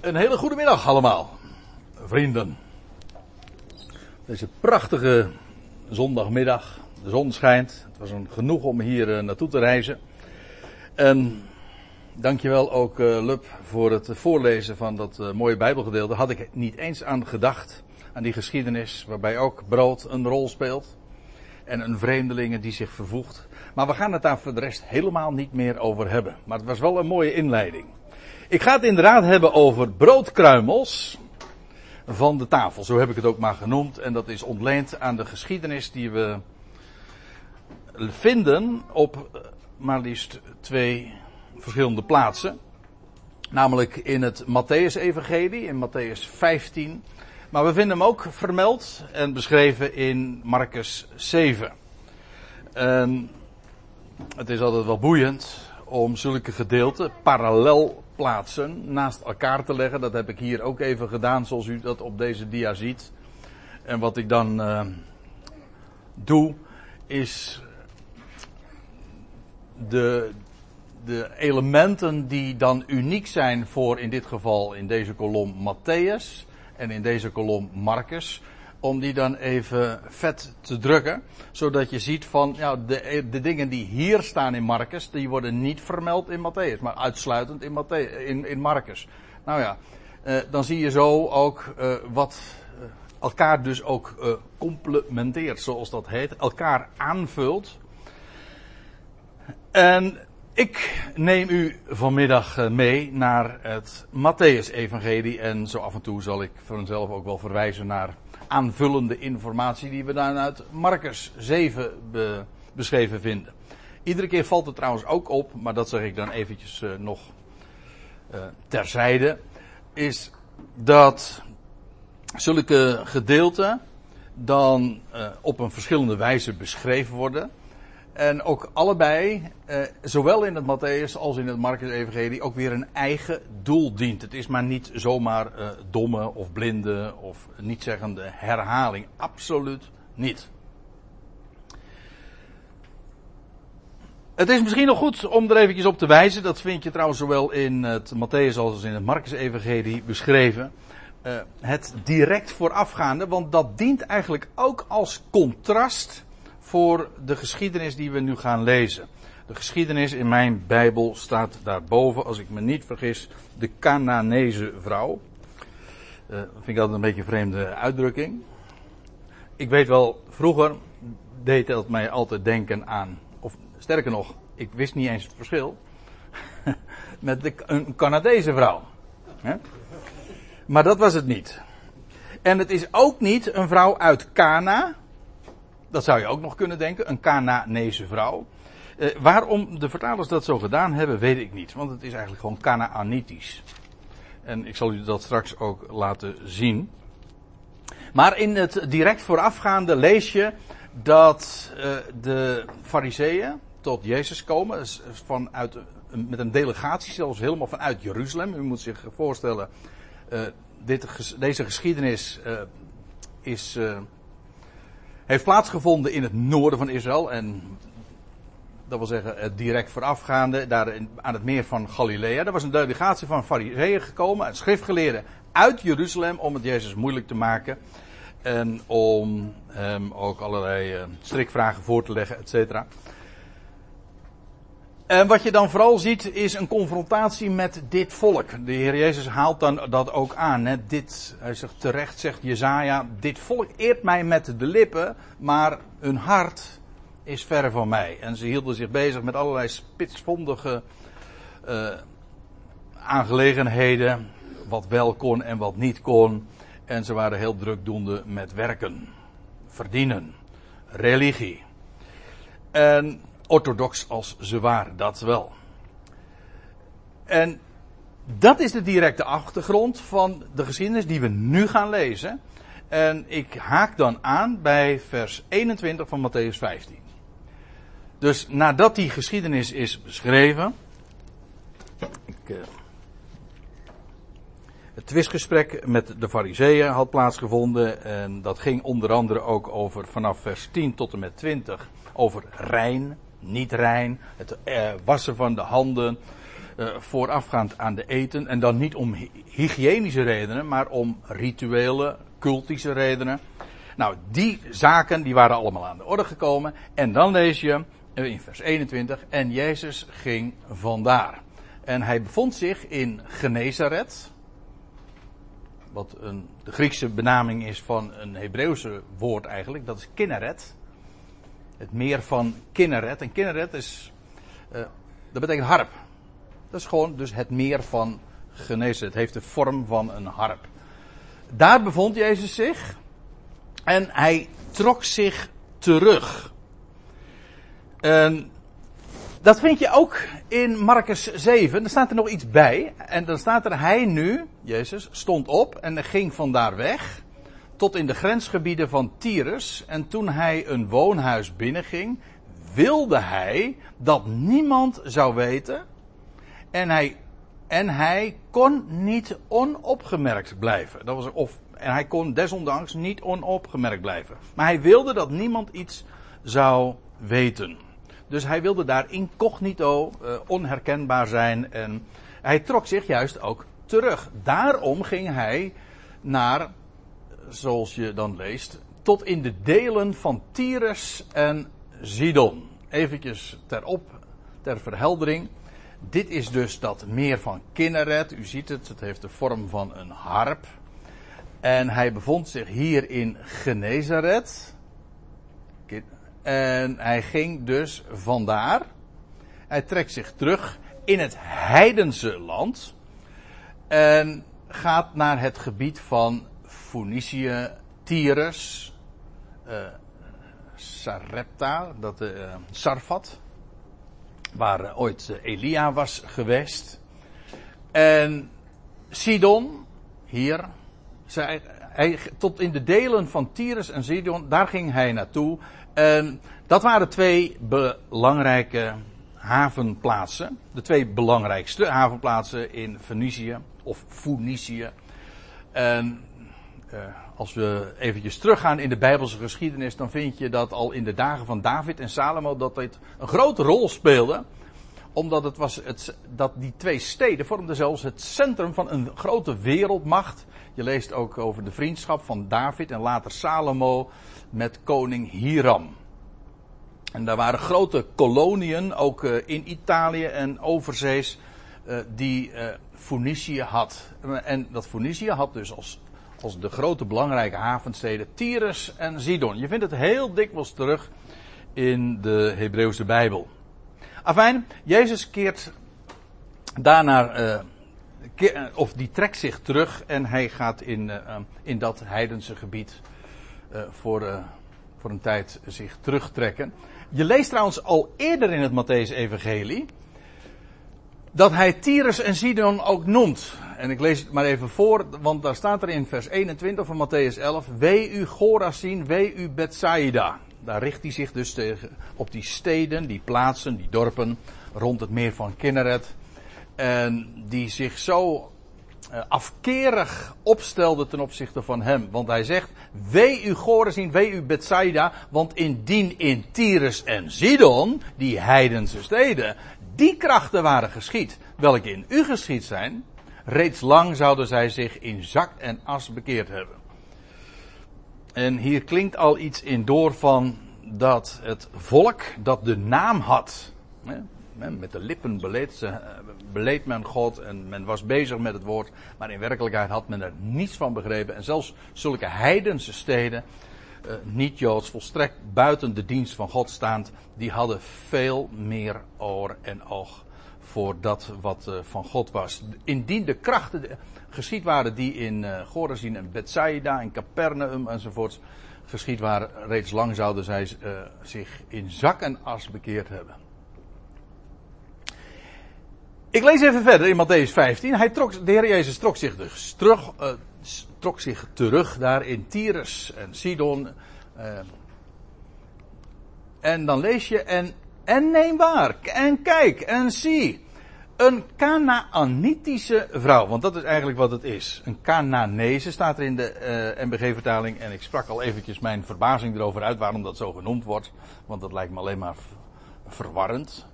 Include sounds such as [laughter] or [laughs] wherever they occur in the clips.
Een hele goede middag allemaal, vrienden. Deze prachtige zondagmiddag, de zon schijnt. Het was genoeg om hier eh, naartoe te reizen. En dankjewel ook uh, Lub voor het voorlezen van dat uh, mooie Bijbelgedeelte. Had ik niet eens aan gedacht, aan die geschiedenis waarbij ook brood een rol speelt. En een vreemdelinge die zich vervoegt. Maar we gaan het daar voor de rest helemaal niet meer over hebben. Maar het was wel een mooie inleiding. Ik ga het inderdaad hebben over broodkruimels van de tafel. Zo heb ik het ook maar genoemd. En dat is ontleend aan de geschiedenis die we vinden op maar liefst twee verschillende plaatsen. Namelijk in het Matthäus-evangelie, in Matthäus 15. Maar we vinden hem ook vermeld en beschreven in Marcus 7. En het is altijd wel boeiend om zulke gedeelten parallel plaatsen naast elkaar te leggen. Dat heb ik hier ook even gedaan zoals u dat op deze dia ziet. En wat ik dan uh, doe is de, de elementen die dan uniek zijn voor in dit geval in deze kolom Matthäus en in deze kolom Marcus om die dan even vet te drukken. Zodat je ziet van, ja, de, de dingen die hier staan in Marcus, die worden niet vermeld in Matthäus, maar uitsluitend in, Matthäus, in, in Marcus. Nou ja, eh, dan zie je zo ook eh, wat eh, elkaar dus ook eh, complementeert, zoals dat heet. Elkaar aanvult. En ik neem u vanmiddag eh, mee naar het Matthäus-evangelie. En zo af en toe zal ik voor mezelf ook wel verwijzen naar aanvullende informatie die we dan uit Marcus 7 be, beschreven vinden. Iedere keer valt het trouwens ook op, maar dat zeg ik dan eventjes uh, nog uh, terzijde, is dat zulke gedeelten dan uh, op een verschillende wijze beschreven worden. En ook allebei, eh, zowel in het Matthäus als in het Marcus Evangelie, ook weer een eigen doel dient. Het is maar niet zomaar eh, domme of blinde of niet zeggende herhaling. Absoluut niet. Het is misschien nog goed om er eventjes op te wijzen. Dat vind je trouwens zowel in het Matthäus als in het Marcus Evangelie beschreven. Uh, het direct voorafgaande, want dat dient eigenlijk ook als contrast voor de geschiedenis die we nu gaan lezen. De geschiedenis in mijn Bijbel staat daarboven, als ik me niet vergis, de Canaanese vrouw. Uh, dat vind ik altijd een beetje een vreemde uitdrukking. Ik weet wel, vroeger deed het mij altijd denken aan, of sterker nog, ik wist niet eens het verschil, [laughs] met een Canadese vrouw. Maar dat was het niet. En het is ook niet een vrouw uit Cana, dat zou je ook nog kunnen denken, een Canaanese vrouw. Uh, waarom de vertalers dat zo gedaan hebben, weet ik niet. Want het is eigenlijk gewoon Canaanitisch. En ik zal u dat straks ook laten zien. Maar in het direct voorafgaande lees je dat uh, de fariseeën tot Jezus komen. Vanuit, met een delegatie, zelfs helemaal vanuit Jeruzalem. U moet zich voorstellen, uh, dit, deze geschiedenis is heeft plaatsgevonden in het noorden van Israël. En dat wil zeggen het direct voorafgaande, daar aan het meer van Galilea. Er was een delegatie van fariseeën gekomen, schriftgeleerden uit Jeruzalem, om het Jezus moeilijk te maken. En om hem ook allerlei uh, strikvragen voor te leggen, et cetera. En wat je dan vooral ziet is een confrontatie met dit volk. De Heer Jezus haalt dan dat ook aan. Hè. Dit, hij zegt terecht, zegt Jezaja, dit volk eert mij met de lippen, maar hun hart is ver van mij. En ze hielden zich bezig met allerlei spitsvondige uh, aangelegenheden, wat wel kon en wat niet kon. En ze waren heel drukdoende met werken, verdienen, religie. En orthodox als ze waren, dat wel. En dat is de directe achtergrond van de geschiedenis die we nu gaan lezen. En ik haak dan aan bij vers 21 van Matthäus 15. Dus nadat die geschiedenis is beschreven. Ik, uh, het twistgesprek met de fariseeën had plaatsgevonden. En dat ging onder andere ook over vanaf vers 10 tot en met 20 over rein niet rein, het eh, wassen van de handen, uh, voorafgaand aan de eten. En dan niet om hygiënische redenen, maar om rituele, cultische redenen. Nou, die zaken die waren allemaal aan de orde gekomen. En dan lees je in vers 21. En Jezus ging vandaar. En hij bevond zich in Genezaret. Wat een, de Griekse benaming is van een Hebreeuwse woord eigenlijk. Dat is Kinneret. Het meer van Kinneret. En Kinneret is. Uh, dat betekent harp. Dat is gewoon dus het meer van Genezaret. Het heeft de vorm van een harp. Daar bevond Jezus zich. En hij trok zich terug. En dat vind je ook in Marcus 7. Er staat er nog iets bij. En dan staat er, hij nu, Jezus, stond op en ging vandaar weg. Tot in de grensgebieden van Tyrus. En toen hij een woonhuis binnenging, wilde hij dat niemand zou weten. En hij, en hij kon niet onopgemerkt blijven. Dat was, of, en hij kon desondanks niet onopgemerkt blijven. Maar hij wilde dat niemand iets zou weten. Dus hij wilde daar incognito, uh, onherkenbaar zijn. En hij trok zich juist ook terug. Daarom ging hij naar, zoals je dan leest, tot in de delen van Tyrus en Sidon. Eventjes ter op, ter verheldering. Dit is dus dat meer van Kinneret. U ziet het, het heeft de vorm van een harp. En hij bevond zich hier in Genezaret. En hij ging dus vandaar. Hij trekt zich terug in het heidense land. En gaat naar het gebied van Phoenicië, Tyrus, uh, Sarepta, dat, uh, Sarfat, waar uh, ooit Elia was geweest. En Sidon, hier, hij, tot in de delen van Tyrus en Sidon, daar ging hij naartoe. Dat waren twee belangrijke havenplaatsen. De twee belangrijkste havenplaatsen in Venetië of Phoenicië. En uh, als we eventjes teruggaan in de Bijbelse geschiedenis, dan vind je dat al in de dagen van David en Salomo dat dit een grote rol speelde. Omdat het was het, dat die twee steden vormden zelfs het centrum van een grote wereldmacht. Je leest ook over de vriendschap van David en later Salomo met koning Hiram. En daar waren grote koloniën, ook uh, in Italië en overzees, uh, die Phoenicië had. En dat Phoenicië had dus als, als de grote belangrijke havensteden Tyrus en Sidon. Je vindt het heel dikwijls terug in de Hebreeuwse Bijbel. Afijn, Jezus keert daarna, keer, of die trekt zich terug en hij gaat in, in dat heidense gebied voor voor een tijd zich terugtrekken. Je leest trouwens al eerder in het Matthäus-evangelie dat hij Tyrus en Sidon ook noemt. En ik lees het maar even voor, want daar staat er in vers 21 van Matthäus 11: Wee u Gorazin, wee u Bethsaida. Daar richt hij zich dus tegen, op die steden, die plaatsen, die dorpen rond het meer van Kinneret. En die zich zo uh, afkerig opstelde ten opzichte van hem. Want hij zegt, wee u Gorazin, wee u Bethsaida, want indien in Tyrus en Sidon, die heidense steden, die krachten waren geschied, welke in u geschied zijn, reeds lang zouden zij zich in zak en as bekeerd hebben. En hier klinkt al iets in door van dat het volk dat de naam had, met de lippen beleed, ze, eh, beleed men God en men was bezig met het woord. Maar in werkelijkheid had men er niets van begrepen. En zelfs zulke heidense steden, uh, niet-Joods, volstrekt buiten de dienst van God staand, die hadden veel meer oor en oog voor dat wat uh, van God was. Indien de krachten geschied waren die in uh, Gorazin en Bethsaida en Capernaum enzovoorts geschied waren, reeds lang zouden zij zich in zak en as bekeerd hebben. Ik lees even verder in Matthäus 15. Hij trok, de Heer Jezus trok zich dus terug, trok zich terug daar in Tyrus en Sidon. Uh, en dan lees je, en, en neem waar, en kijk, en zie. Een Canaanitische vrouw, want dat is eigenlijk wat het is. Een Canaanese staat er in de uh, MBG-vertaling. En ik sprak al eventjes mijn verbazing erover uit waarom dat zo genoemd wordt. Want dat lijkt me alleen maar verwarrend.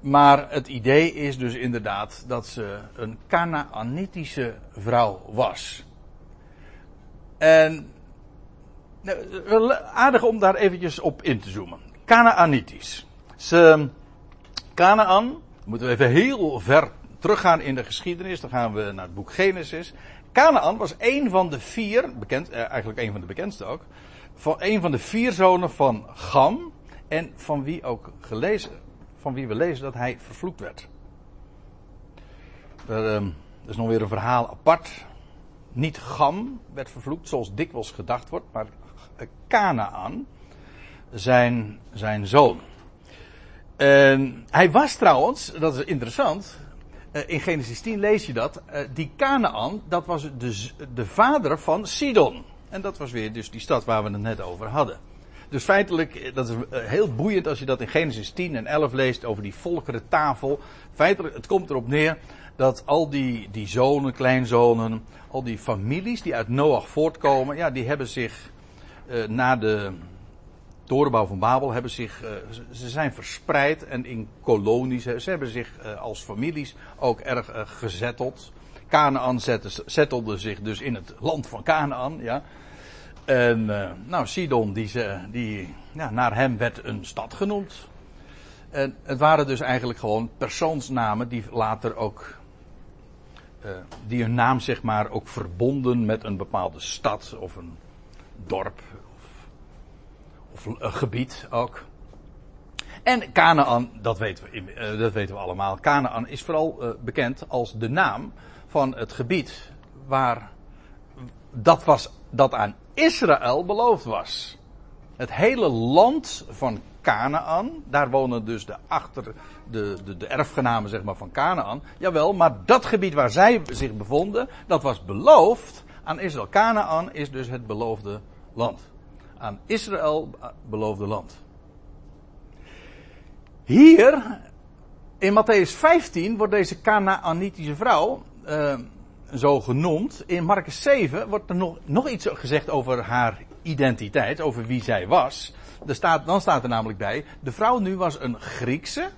Maar het idee is dus inderdaad dat ze een Canaanitische vrouw was. En nou, aardig om daar eventjes op in te zoomen. Canaanitisch. Ze, Canaan, moeten we even heel ver teruggaan in de geschiedenis. Dan gaan we naar het boek Genesis. Canaan was een van de vier, bekend, eh, eigenlijk een van de bekendste ook, van een van de vier zonen van Gam. En van wie ook gelezen, van wie we lezen dat hij vervloekt werd. Dat is nog weer een verhaal apart. Niet Gam werd vervloekt, zoals dikwijls gedacht wordt, maar Canaan, zijn, zijn zoon. En hij was trouwens, dat is interessant, eh, in Genesis 10 lees je dat, eh, die Canaan, dat was de, de vader van Sidon. En dat was weer dus die stad waar we het net over hadden. Dus feitelijk, eh, dat is heel boeiend als je dat in Genesis 10 en 11 leest over die volkerentafel. Feitelijk, het komt erop neer dat al die, die zonen, kleinzonen, al die families die uit Noach voortkomen, ja, die hebben zich uh, na de torenbouw van Babel hebben zich, uh, ze zijn verspreid en in kolonies, ze hebben zich uh, als families ook erg gezetteld. Canaan zettelde zich dus in het land van Canaan, ja. En nou, Sidon, die, ze, die ja, naar hem werd een stad genoemd. En het waren dus eigenlijk gewoon persoonsnamen die later ook die hun naam zeg maar ook verbonden met een bepaalde stad of een dorp of, of een gebied ook. En Canaan, dat weten we, uh, dat weten we allemaal. Canaan is vooral uh, bekend als de naam van het gebied waar dat was dat aan Israël beloofd was. Het hele land van Canaan, daar wonen dus de achter de, de, de erfgenamen zeg maar van Canaan. Jawel, maar dat gebied waar zij zich bevonden, dat was beloofd aan Israël. Canaan is dus het beloofde land. Aan Israël beloofde land. Hier, in Matthäus 15, wordt deze Canaanitische vrouw uh, zo genoemd. In Marcus 7 wordt er nog, nog iets gezegd over haar identiteit, over wie zij was. Dan staat er namelijk bij, de vrouw nu was een Griekse,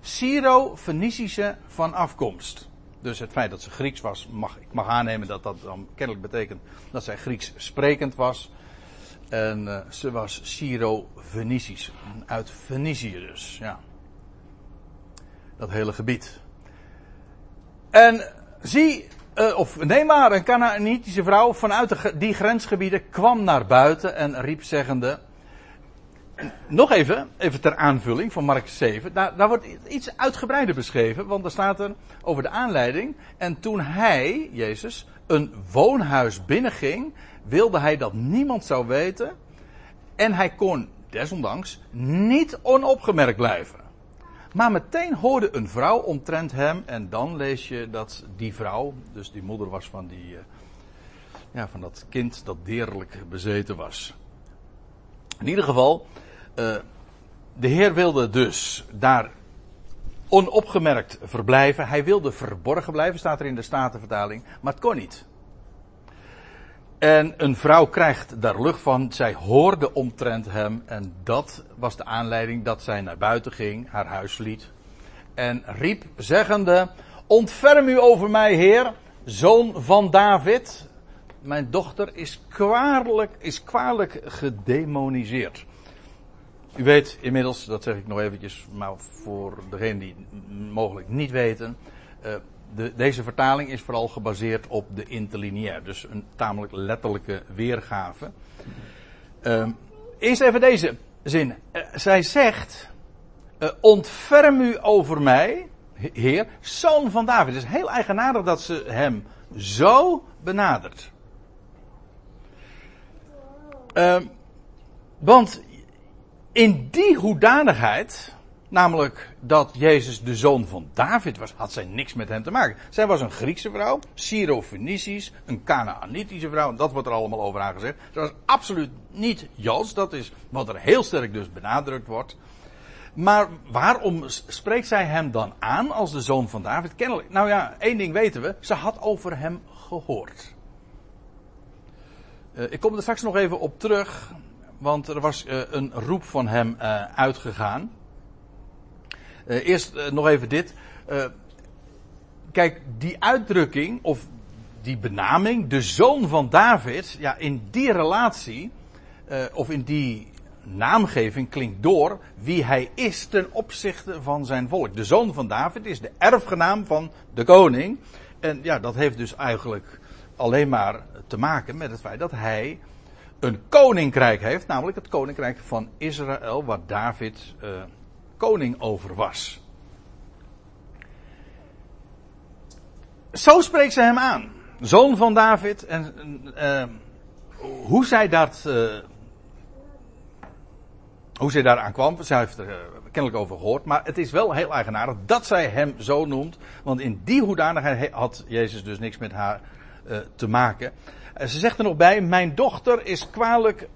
Syro-Fenicische van afkomst. Dus het feit dat ze Grieks was, mag, ik mag aannemen dat dat dan kennelijk betekent dat zij Grieks sprekend was. En uh, ze was Syro-Venicisch. Uit Venetië dus, ja. Dat hele gebied. En zie, uh, of neem maar, een Canaanitische vrouw vanuit de, die grensgebieden kwam naar buiten en riep zeggende. Nog even, even ter aanvulling van Mark 7. Daar, daar wordt iets uitgebreider beschreven, want er staat er over de aanleiding. En toen hij, Jezus, een woonhuis binnenging, wilde hij dat niemand zou weten. En hij kon, desondanks, niet onopgemerkt blijven. Maar meteen hoorde een vrouw omtrent hem. En dan lees je dat die vrouw, dus die moeder was van, die, ja, van dat kind dat deerlijk bezeten was. In ieder geval, uh, de Heer wilde dus daar onopgemerkt verblijven. Hij wilde verborgen blijven, staat er in de Statenvertaling. Maar het kon niet. En een vrouw krijgt daar lucht van. Zij hoorde omtrent hem. En dat was de aanleiding dat zij naar buiten ging, haar huis liet. En riep, zeggende: Ontferm u over mij, Heer, zoon van David. Mijn dochter is kwalijk, is kwalijk gedemoniseerd. U weet inmiddels, dat zeg ik nog eventjes, maar voor degenen die mogelijk niet weten. Uh, de, deze vertaling is vooral gebaseerd op de interlineair. Dus een tamelijk letterlijke weergave. Uh, eerst even deze zin. Uh, zij zegt, uh, ontferm u over mij, heer, zoon van David. Het is heel eigenaardig dat ze hem zo benadert. Ehm, want in die hoedanigheid Namelijk dat Jezus de zoon van David was, had zij niks met hem te maken. Zij was een Griekse vrouw, Syro-Fenicisch, een Canaanitische vrouw, dat wordt er allemaal over haar gezegd. Ze was absoluut niet Joods, dat is wat er heel sterk dus benadrukt wordt. Maar waarom spreekt zij hem dan aan als de zoon van David? Kennelijk, nou ja, één ding weten we, ze had over hem gehoord. Uh, ik kom er straks nog even op terug, want er was uh, een roep van hem uh, uitgegaan. Uh, eerst nog even dit. Kijk, die uitdrukking, of die benaming, de zoon van David, ja, in die relatie, of in die naamgeving klinkt door wie hij is ten opzichte van zijn volk. De zoon van David is de erfgenaam van de koning. En ja, dat heeft dus eigenlijk alleen maar te maken met het feit dat hij een koninkrijk heeft, namelijk het koninkrijk van Israël, waar David uh, koning over was. Zo spreekt ze hem aan. Zoon van David. En uh, hoe zij dat. Uh, hoe zij daaraan kwam, zij heeft er kennelijk over gehoord. Maar het is wel heel eigenaardig dat zij hem zo noemt. Want in die hoedanigheid had Jezus dus niks met haar te maken. Ze zegt er nog bij, mijn dochter is kwalijk,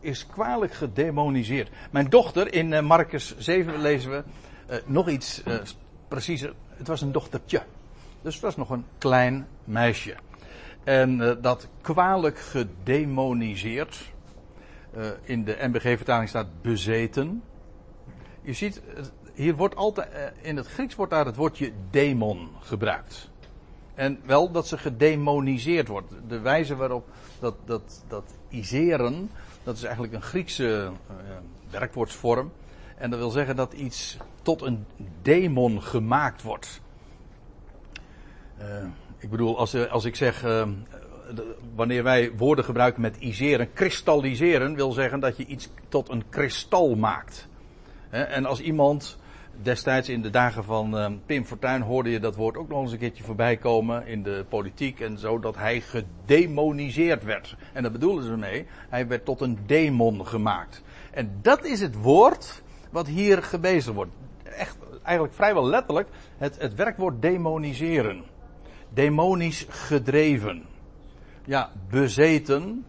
is kwalijk gedemoniseerd. Mijn dochter, in uh, Marcus 7 lezen we uh, nog iets preciezer. Het was een dochtertje. Dus het was nog een klein meisje. En dat kwalijk gedemoniseerd. in de MBG-vertaling staat bezeten. Je ziet, hier wordt altijd, in het Grieks wordt daar het woordje demon gebruikt. En wel dat ze gedemoniseerd wordt. De wijze waarop dat, dat, dat iseren, dat is eigenlijk een Griekse uh, werkwoordsvorm. En dat wil zeggen dat iets tot een demon gemaakt wordt. Uh, ik bedoel, als, als ik zeg, wanneer wij woorden gebruiken met iseren, kristalliseren wil zeggen dat je iets tot een kristal maakt. En als iemand destijds in de dagen van uh, Pim Fortuyn hoorde je dat woord ook nog eens een keertje voorbij komen in de politiek en zo, dat hij gedemoniseerd werd. En daar bedoelen ze mee, hij werd tot een demon gemaakt. En dat is het woord wat hier gebezigd wordt. Echt, eigenlijk vrijwel letterlijk, het, het werkwoord demoniseren. Demonisch gedreven. Ja, bezeten.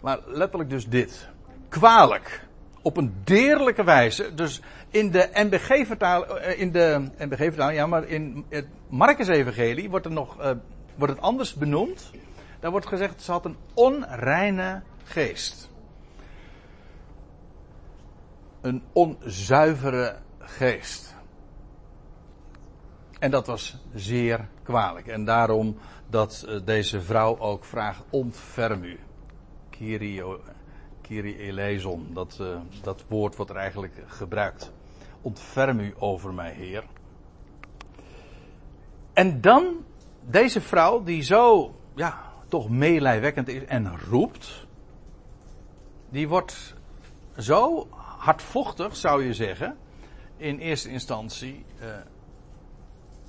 Maar letterlijk dus dit. Kwalijk. Op een deerlijke wijze. Dus in de NBG-vertaling, eh, in de NBG-vertaling, ja, maar in het Marcus-evangelie wordt er nog, uh, wordt het anders benoemd. Daar wordt gezegd, ze had een onreine geest. Een onzuivere geest. En dat was zeer kwalijk. En daarom dat uh, deze vrouw ook vraagt, ontferm u. Kyrio, Kyrie eleison, dat, uh, dat woord wordt er eigenlijk gebruikt ontferm u over mij, Heer. En dan deze vrouw die zo, ja, toch meelijwekkend is en roept, die wordt zo hardvochtig, zou je zeggen, in eerste instantie eh,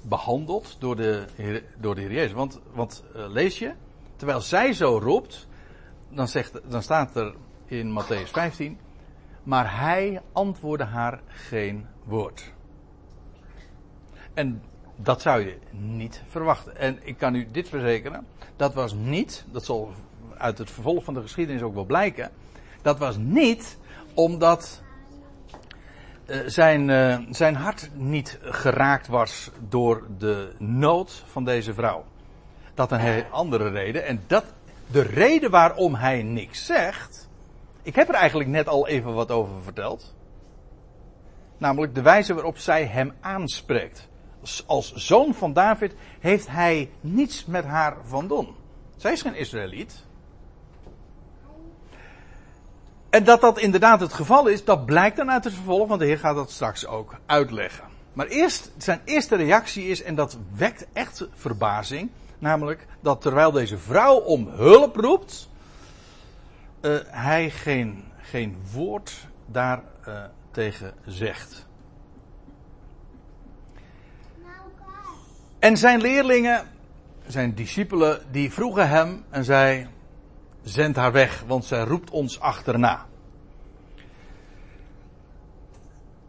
behandeld door de, Heer, door de Heer Jezus. Want, want uh, lees je, terwijl zij zo roept, dan, zegt, dan staat er in Matthäus 15, maar hij antwoordde haar geen woord. En dat zou je niet verwachten. En ik kan u dit verzekeren, dat was niet, dat zal uit het vervolg van de geschiedenis ook wel blijken, dat was niet omdat uh, zijn, uh, zijn hart niet geraakt was door de nood van deze vrouw. Dat een hele andere reden. En dat, de reden waarom hij niks zegt, ik heb er eigenlijk net al even wat over verteld. Namelijk de wijze waarop zij hem aanspreekt. Als zoon van David heeft hij niets met haar van doen. Zij is geen Israëliet. En dat dat inderdaad het geval is, dat blijkt dan uit het vervolg, want de Heer gaat dat straks ook uitleggen. Maar eerst, zijn eerste reactie is, en dat wekt echt verbazing, namelijk dat terwijl deze vrouw om hulp roept, uh, hij geen, geen woord daar uh, tegen zegt. En zijn leerlingen, zijn discipelen, die vroegen hem en zei: Zend haar weg, want zij roept ons achterna.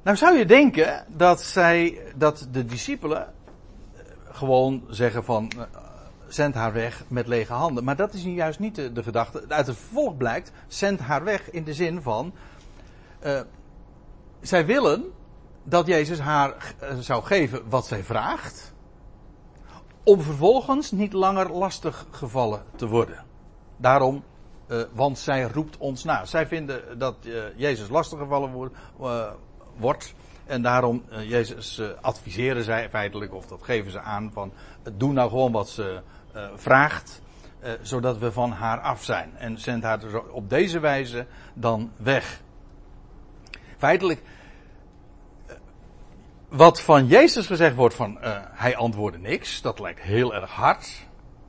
Nou zou je denken dat zij, dat de discipelen eh, gewoon zeggen van, zend haar weg met lege handen. Maar dat is juist niet de, de gedachte. Uit het vervolg blijkt, zend haar weg in de zin van, uh, zij willen dat Jezus haar uh, zou geven wat zij vraagt, om vervolgens niet langer lastig gevallen te worden. Daarom, uh, want zij roept ons na. Zij vinden dat Jezus lastig gevallen wordt, wordt En daarom, Jezus adviseren zij feitelijk, of dat geven ze aan, van doe nou gewoon wat ze uh, vraagt, zodat we van haar af zijn. En zend haar dus op deze wijze dan weg. Feitelijk, wat van Jezus gezegd wordt van hij antwoordde niks, dat lijkt heel erg hard.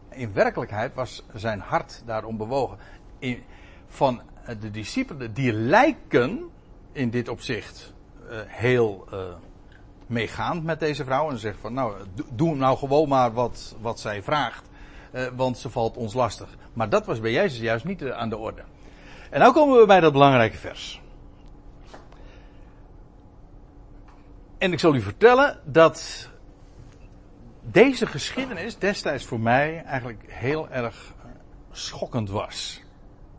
In werkelijkheid was zijn hart daarom bewogen. In, van de discipelen, die lijken in dit opzicht heel meegaand met deze vrouw. En zegt van nou, doe nou gewoon maar wat, wat zij vraagt. Uh, want ze valt ons lastig. Maar dat was bij Jezus juist niet aan de orde. En nu komen we bij dat belangrijke vers. En ik zal u vertellen dat deze geschiedenis destijds voor mij eigenlijk heel erg schokkend was.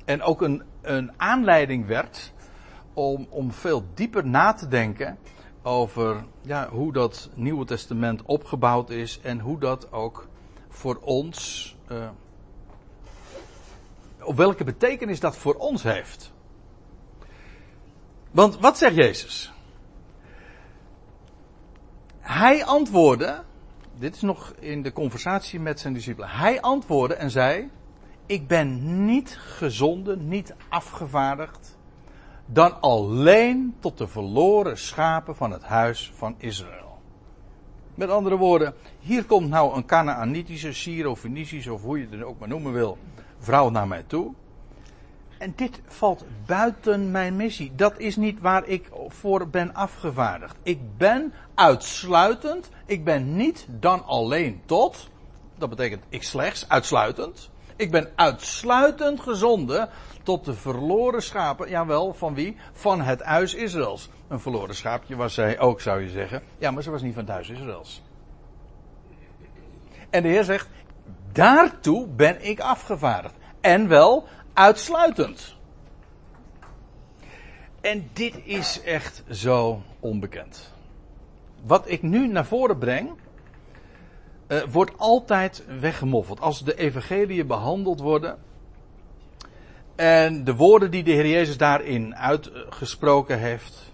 En ook een, een aanleiding werd om, om veel dieper na te denken over ja, hoe dat Nieuwe Testament opgebouwd is en hoe dat ook voor ons, uh, op welke betekenis dat voor ons heeft. Want wat zegt Jezus? Hij antwoordde, dit is nog in de conversatie met zijn discipelen, hij antwoordde en zei, ik ben niet gezonden, niet afgevaardigd dan alleen tot de verloren schapen van het huis van Israël. Met andere woorden, hier komt nou een Canaanitische, Syro-Fenicische of hoe je het ook maar noemen wil, vrouw naar mij toe. En dit valt buiten mijn missie. Dat is niet waar ik voor ben afgevaardigd. Ik ben uitsluitend, ik ben niet dan alleen tot, dat betekent ik slechts, uitsluitend. Ik ben uitsluitend gezonden tot de verloren schapen, jawel, van wie? Van het huis Israëls. Een verloren schaapje was zij ook, zou je zeggen. Ja, maar ze was niet van het huis Israëls. En de Heer zegt, daartoe ben ik afgevaardigd. En wel uitsluitend. En dit is echt zo onbekend. Wat ik nu naar voren breng, uh, wordt altijd weggemoffeld. Als de evangeliën behandeld worden, en de woorden die de Heer Jezus daarin uitgesproken heeft,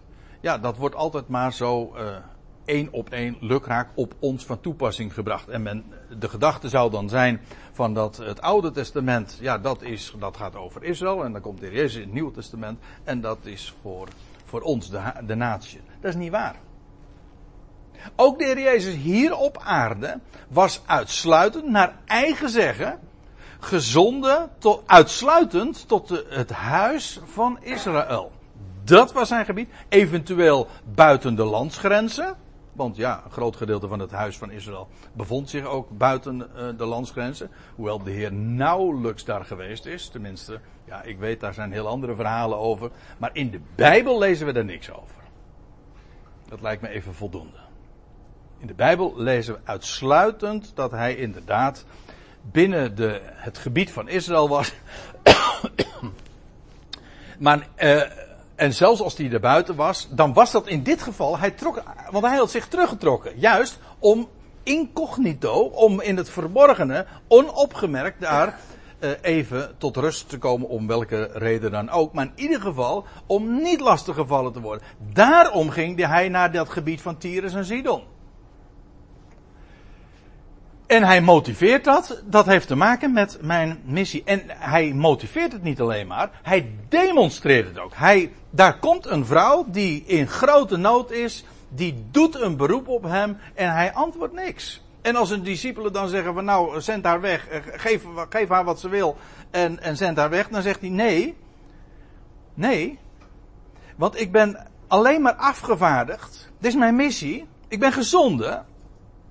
ja, dat wordt altijd maar zo uh, één op één lukraak op ons van toepassing gebracht. En men, de gedachte zou dan zijn van dat het Oude Testament, ja, dat, is, dat gaat over Israël. En dan komt de Jezus in het Nieuwe Testament. En dat is voor, voor ons, de, de natie. Dat is niet waar. Ook de Heer Jezus hier op aarde was uitsluitend naar eigen zeggen gezonden tot, uitsluitend tot het huis van Israël. Dat was zijn gebied. Eventueel buiten de landsgrenzen. Want ja, een groot gedeelte van het huis van Israël bevond zich ook buiten uh, de landsgrenzen. Hoewel de Heer nauwelijks daar geweest is. Tenminste, ja, ik weet, daar zijn heel andere verhalen over. Maar in de Bijbel lezen we daar niks over. Dat lijkt me even voldoende. In de Bijbel lezen we uitsluitend dat hij inderdaad binnen de, het gebied van Israël was. [coughs] maar, uh, en zelfs als hij er buiten was, dan was dat in dit geval, hij trok, want hij had zich teruggetrokken. Juist om incognito, om in het verborgene, onopgemerkt daar uh, even tot rust te komen, om welke reden dan ook. Maar in ieder geval, om niet lastiggevallen te worden. Daarom ging hij naar dat gebied van Tyrus en Sidon. En hij motiveert dat. Dat heeft te maken met mijn missie. En hij motiveert het niet alleen maar. Hij demonstreert het ook. Hij, daar komt een vrouw die in grote nood is. Die doet een beroep op hem. En hij antwoordt niks. En als een discipelen dan zeggen van nou, zend haar weg. Eh, geef, geef haar wat ze wil. En, en zend haar weg. Dan zegt hij nee. Nee. Want ik ben alleen maar afgevaardigd. Dit is mijn missie. Ik ben gezonden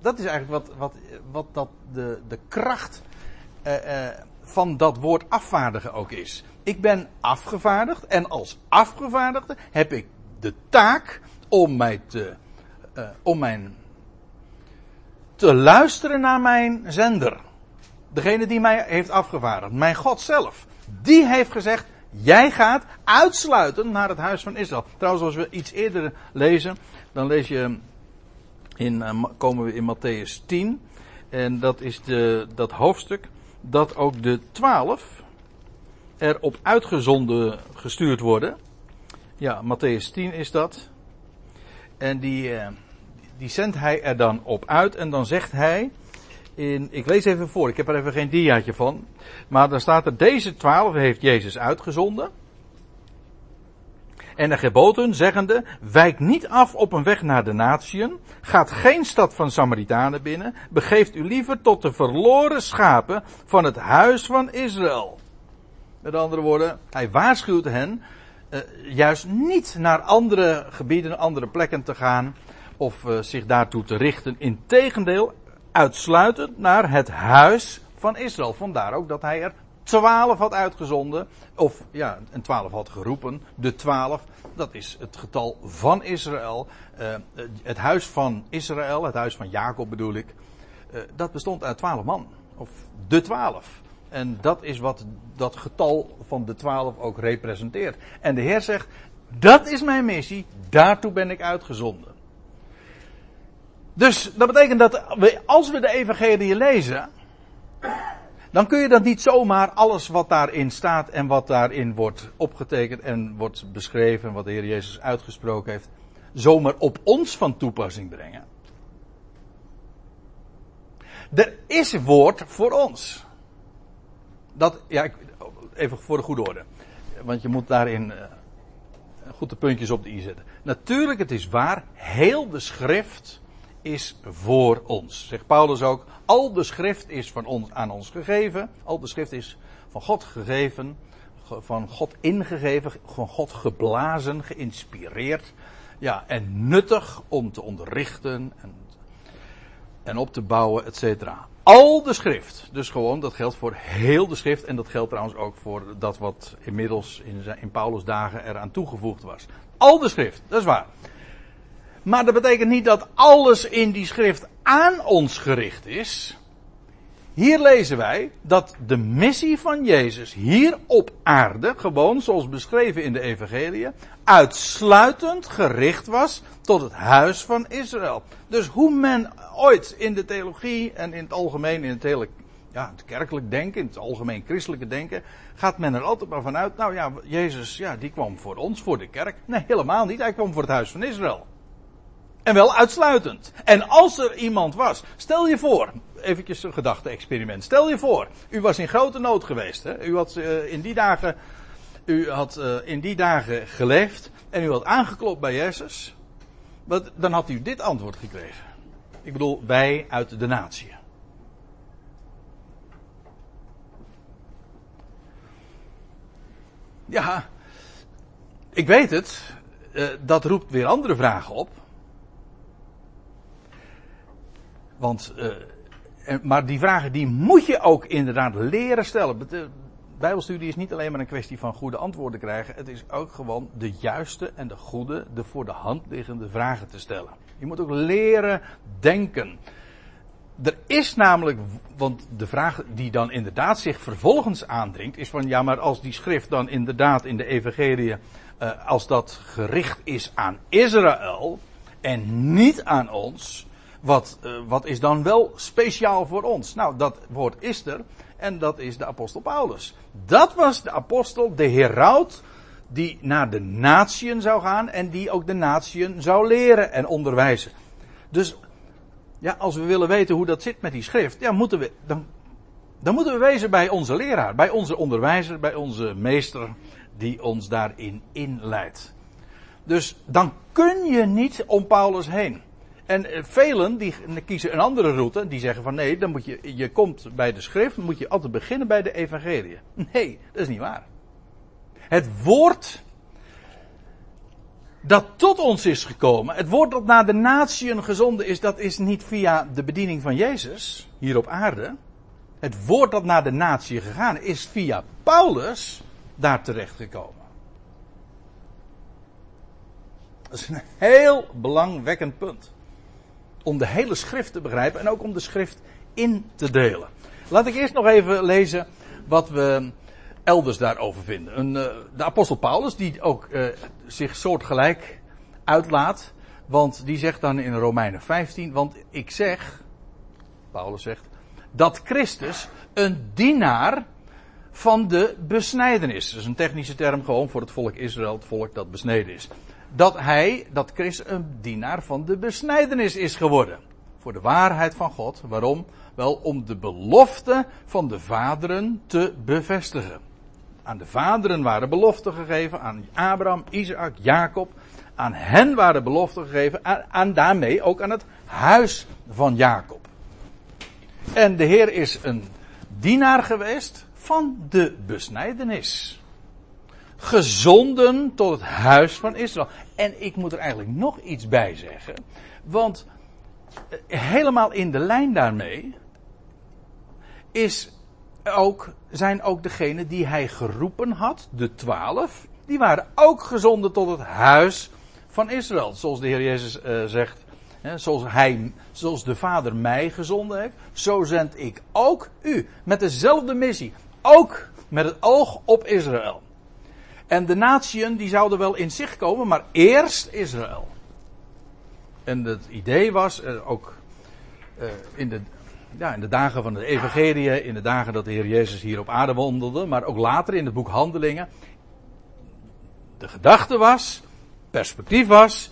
dat is eigenlijk wat, wat, wat dat de, de kracht uh, uh, van dat woord afvaardigen ook is. Ik ben afgevaardigd en als afgevaardigde heb ik de taak om mij te, uh, om mijn, te luisteren naar mijn zender. Degene die mij heeft afgevaardigd, mijn God zelf. Die heeft gezegd, jij gaat uitsluitend naar het huis van Israël. Trouwens, als we iets eerder lezen, dan lees je in, uh, komen we in Matthäus 10. En dat is de, dat hoofdstuk dat ook de twaalf erop uitgezonden gestuurd worden. Ja, Matthäus 10 is dat. En die, uh, die zendt hij er dan op uit. En dan zegt hij. In, ik lees even voor, ik heb er even geen diaatje van. Maar dan staat er: Deze twaalf heeft Jezus uitgezonden. En de geboten zeggende, wijk niet af op een weg naar de natieën, gaat geen stad van Samaritanen binnen, begeeft u liever tot de verloren schapen van het huis van Israël. Met andere woorden, hij waarschuwt hen uh, juist niet naar andere gebieden, andere plekken te gaan of uh, zich daartoe te richten. Integendeel, uitsluitend naar het huis van Israël. Vandaar ook dat hij er twaalf had uitgezonden, of ja, een twaalf had geroepen, de twaalf, dat is het getal van Israël, uh, het huis van Israël, het huis van Jacob bedoel ik, dat bestond uit twaalf man, of de twaalf. En dat is wat dat getal van de twaalf ook representeert. En de Heer zegt, dat is mijn missie, daartoe ben ik uitgezonden. Dus dat betekent dat als we de evangelie lezen, dan kun je dat niet zomaar alles wat daarin staat en wat daarin wordt opgetekend en wordt beschreven, wat de Heer Jezus uitgesproken heeft, zomaar op ons van toepassing brengen. Er is woord voor ons. Dat, ja, even voor de goede orde. Want je moet daarin uh, goed de puntjes op de i zetten. Natuurlijk, het is waar, heel de schrift is voor ons. Zegt Paulus ook, al de schrift is van ons, aan ons gegeven. Al de schrift is van God gegeven, van God ingegeven, van God geblazen, geïnspireerd. Ja, en nuttig om te onderrichten en, en op te bouwen, et cetera. Al de schrift. Dus gewoon, dat geldt voor heel de schrift. En dat geldt trouwens ook voor dat wat inmiddels in, in Paulus' dagen eraan toegevoegd was. Al de schrift, dat is waar. Maar dat betekent niet dat alles in die schrift aan ons gericht is. Hier lezen wij dat de missie van Jezus hier op aarde, gewoon zoals beschreven in de Evangelie, uitsluitend gericht was tot het huis van Israël. Dus hoe men ooit in de theologie en in het algemeen, in het hele ja, het kerkelijk denken, in het algemeen christelijke denken, gaat men er altijd maar vanuit, nou ja, Jezus, ja, die kwam voor ons, voor de kerk. Nee, helemaal niet. Hij kwam voor het huis van Israël. En wel uitsluitend. En als er iemand was, stel je voor, eventjes een gedachte-experiment. Stel je voor, u was in grote nood geweest. Hè? U had uh, in die dagen, u had uh, in die dagen geleefd en u had aangeklopt bij Jezus. Wat, dan had u dit antwoord gekregen. Ik bedoel, wij uit de natie. Ja, ik weet het. Uh, dat roept weer andere vragen op. Want, uh, maar die vragen die moet je ook inderdaad leren stellen. De Bijbelstudie is niet alleen maar een kwestie van goede antwoorden krijgen. Het is ook gewoon de juiste en de goede, de voor de hand liggende vragen te stellen. Je moet ook leren denken. Er is namelijk, want de vraag die dan inderdaad zich vervolgens aandringt, is van ja, maar als die schrift dan inderdaad in de Evangelie, uh, als dat gericht is aan Israël en niet aan ons, wat, uh, wat is dan wel speciaal voor ons? Nou, dat woord is er en dat is de apostel Paulus. Dat was de apostel, de heraut, die naar de natieën zou gaan en die ook de natieën zou leren en onderwijzen. Dus ja, als we willen weten hoe dat zit met die schrift, ja, moeten we, dan, dan moeten we wezen bij onze leraar, bij onze onderwijzer, bij onze meester die ons daarin inleidt. Dus dan kun je niet om Paulus heen. En eh, velen die kiezen een andere route. Die zeggen van nee, dan moet je, je komt bij de schrift, moet je altijd beginnen bij de evangelie. Nee, dat is niet waar. Het woord dat tot ons is gekomen, het woord dat naar de natieën gezonden is, dat is niet via de bediening van Jezus hier op aarde. Het woord dat naar de natie gegaan is via Paulus daar terecht gekomen. Dat is een heel belangwekkend punt om de hele schrift te begrijpen en ook om de schrift in te delen. Laat ik eerst nog even lezen wat we elders daarover vinden. Een, uh, de apostel Paulus, die ook uh, zich soortgelijk uitlaat. Want die zegt dan in Romeinen 15, want ik zeg, Paulus zegt, dat Christus een dienaar van de besnijdenis. Dat is een technische term gewoon voor het volk Israël, het volk dat besneden is. dat hij, dat Christus een dienaar van de besnijdenis is geworden. Voor de waarheid van God. Waarom? Wel om de belofte van de vaderen te bevestigen. Aan de vaderen waren beloften gegeven, aan Abraham, Isaac, Jacob. Aan hen waren beloften gegeven, aan, daarmee ook aan het huis van Jacob. En de Heer is een dienaar geweest van de besnijdenis. Gezonden tot het huis van Israël. En ik moet er eigenlijk nog iets bij zeggen. Want eh, helemaal in de lijn daarmee is ook, zijn ook degenen die hij geroepen had, de twaalf, die waren ook gezonden tot het huis van Israël. Zoals de Heer Jezus uh, zegt, hè, zoals, hij, zoals de Vader mij gezonden heeft, zo zend ik ook u. Met dezelfde missie. Ook met het oog op Israël. En de natieën die zouden wel in zicht komen, maar eerst Israël. En het idee was uh, ook uh, in de ja, in de dagen van de evangelie, in de dagen dat de Heer Jezus hier op aarde wandelde, maar ook later in het boek Handelingen. De gedachte was, perspectief was,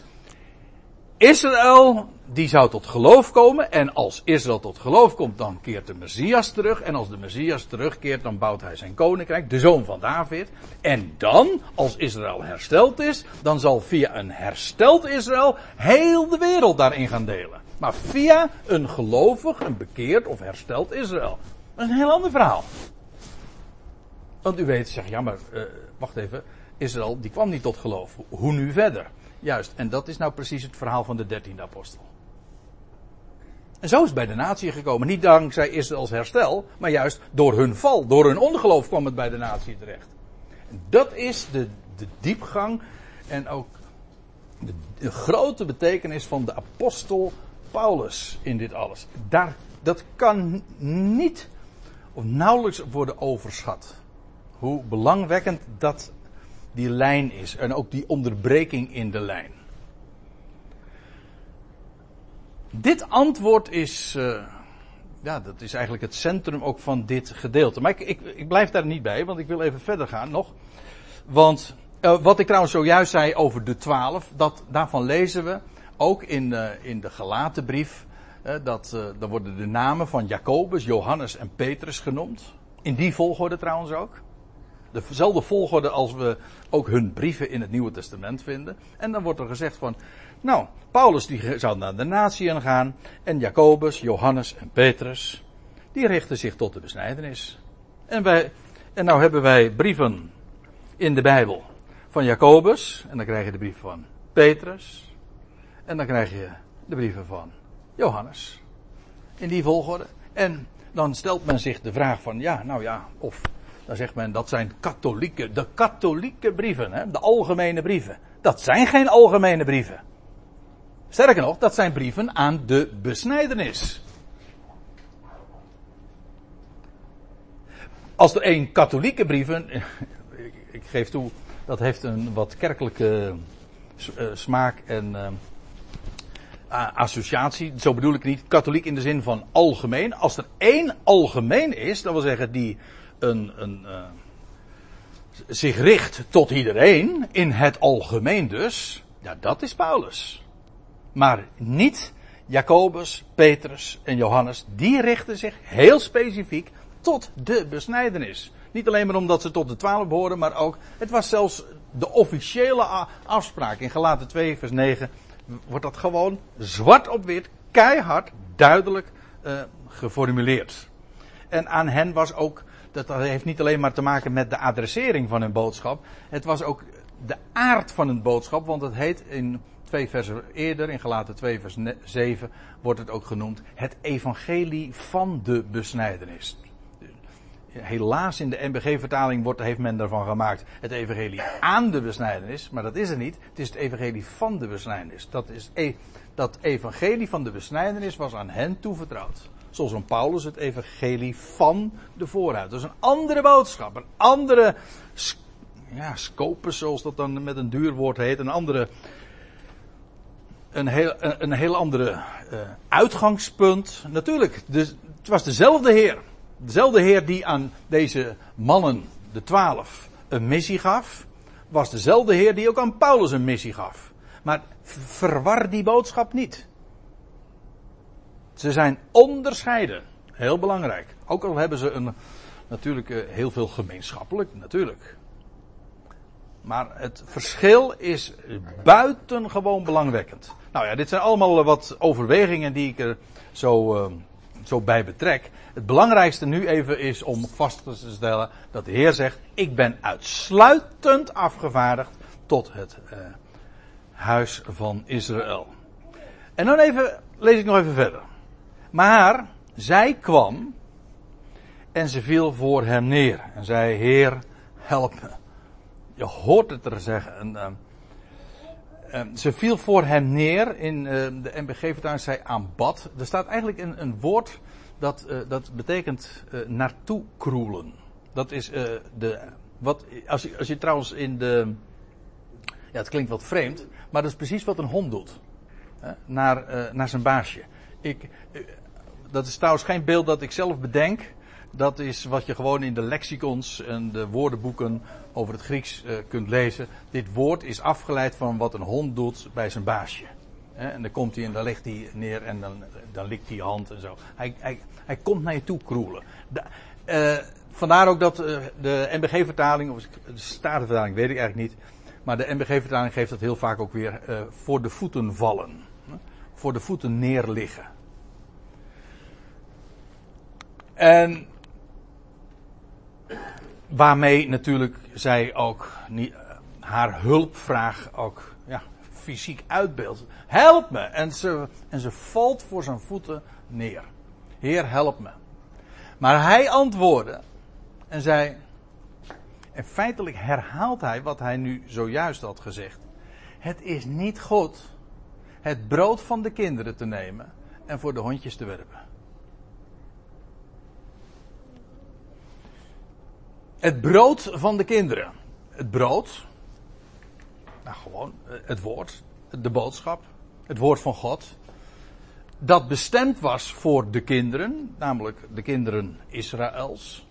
Israël, die zou tot geloof komen. En als Israël tot geloof komt, dan keert de Messias terug. En als de Messias terugkeert, dan bouwt hij zijn koninkrijk, de zoon van David. En dan, als Israël hersteld is, dan zal via een hersteld Israël heel de wereld daarin gaan delen. Maar via een gelovig, een bekeerd of hersteld Israël. Dat is een heel ander verhaal. Want u weet, zeg ja, maar uh, wacht even. Israël, die kwam niet tot geloof. Hoe nu verder? Juist, en dat is nou precies het verhaal van de dertiende apostel. En zo is het bij de natie gekomen. Niet dankzij Israëls herstel, maar juist door hun val, door hun ongeloof kwam het bij de natie terecht. Dat is de, de diepgang en ook de grote betekenis van de apostel Paulus in dit alles. Daar, dat kan niet of nauwelijks worden overschat. Hoe belangwekkend dat die lijn is en ook die onderbreking in de lijn. Dit antwoord is, uh, ja, dat is eigenlijk het centrum ook van dit gedeelte. Maar ik, ik, ik blijf daar niet bij, want ik wil even verder gaan nog. Want uh, wat ik trouwens zojuist zei over de twaalf, dat, daarvan lezen we ook in, uh, in de gelaten brief. dat, dan worden de namen van Jacobus, Johannes en Petrus genoemd. In die volgorde trouwens ook. Dezelfde volgorde als we ook hun brieven in het Nieuwe Testament vinden. En dan wordt er gezegd van, nou, Paulus die zou naar de natieën gaan. En Jacobus, Johannes en Petrus, die richten zich tot de besnijdenis. En wij, en nou hebben wij brieven in de Bijbel van Jacobus. En dan krijg je de brief van Petrus. En dan krijg je de brieven van Johannes. In die volgorde. En dan stelt men zich de vraag van, ja, nou ja, of dan zegt men dat zijn katholieke, de katholieke brieven, hè, de algemene brieven. Dat zijn geen algemene brieven. Sterker nog, dat zijn brieven aan de besnijdenis. Als er één katholieke brieven, [laughs] ik geef toe, dat heeft een wat kerkelijke eh, smaak en uh, associatie. Zo bedoel ik niet katholiek in de zin van algemeen. Als er één algemeen is, dat wil zeggen die een, een, uh, zich richt tot iedereen, in het algemeen dus, ja, dat is Paulus. Maar niet Jacobus, Petrus en Johannes, die richten zich heel specifiek tot de besnijdenis. Niet alleen maar omdat ze tot de twaalf behoren, maar ook, het was zelfs de officiële afspraak. In Galaten 2 vers 9 wordt dat gewoon zwart op wit, keihard, duidelijk uh, geformuleerd. En aan hen was ook dat heeft niet alleen maar te maken met de adressering van hun boodschap. Het was ook de aard van hun boodschap, want het heet in twee versen eerder, in Galaten 2 vers 7, wordt het ook genoemd het evangelie van de besnijdenis. Helaas in de NBG-vertaling heeft men ervan gemaakt het evangelie aan de besnijdenis, maar dat is het niet. Het is het evangelie van de besnijdenis. Dat, is, e- dat evangelie van de besnijdenis was aan hen toevertrouwd. Zoals een Paulus het evangelie van de vooruit. Dat is een andere boodschap. Een andere ja, scopus, zoals dat dan met een duur woord heet. Een andere. Een heel, een, heel andere uh, uitgangspunt. Natuurlijk, dus het was dezelfde Heer. Dezelfde Heer die aan deze mannen, de twaalf, een missie gaf. was dezelfde Heer die ook aan Paulus een missie gaf. Maar verwar die boodschap niet. Ze zijn onderscheiden. Heel belangrijk. Ook al hebben ze een, natuurlijk eh, heel veel gemeenschappelijk, natuurlijk. Maar het verschil is buitengewoon belangwekkend. Nou ja, dit zijn allemaal wat overwegingen die ik er zo, uh, zo bij betrek. Het belangrijkste nu even is om vast te stellen dat de Heer zegt: Ik ben uitsluitend afgevaardigd tot het uh, huis van Israël. En dan even, lees ik nog even verder. Maar zij kwam en ze viel voor hem neer en zei: Heer, help me. Je hoort het er zeggen. En, uh, ze viel voor hem neer. In uh, de NBG-vertaling zei aanbad. Er staat eigenlijk een, een woord dat, dat betekent naartoe kroelen. Dat is de. Wat, als, je, als je trouwens in de. Ja, het klinkt wat vreemd. Maar dat is precies wat een hond doet. Naar, naar zijn baasje. Ik, dat is trouwens geen beeld dat ik zelf bedenk. Dat is wat je gewoon in de lexicons en de woordenboeken over het Grieks uh, kunt lezen. Dit woord is afgeleid van wat een hond doet bij zijn baasje. en dan komt hij en dan legt hij neer en dan, dan likt hij je hand en zo. Hij, hij, hij komt naar je toe kroelen. De, uh, vandaar ook dat uh, de NBG-vertaling, of de Statenvertaling weet ik eigenlijk niet. Maar de NBG-vertaling geeft dat heel vaak ook weer voor de voeten vallen. Voor de voeten neerliggen. En waarmee natuurlijk zij ook niet, haar hulpvraag ook ja, fysiek uitbeeldt. Help me! En ze, en ze valt voor zijn voeten neer. Heer, help me. Maar hij antwoordde en zei. En feitelijk herhaalt hij wat hij nu zojuist had gezegd. Het is niet goed het brood van de kinderen te nemen en voor de hondjes te werpen. Het brood van de kinderen. Het brood. Nou, gewoon eh, het woord. De boodschap. Het woord van God. Dat bestemd was voor de kinderen. Namelijk de kinderen Israëls.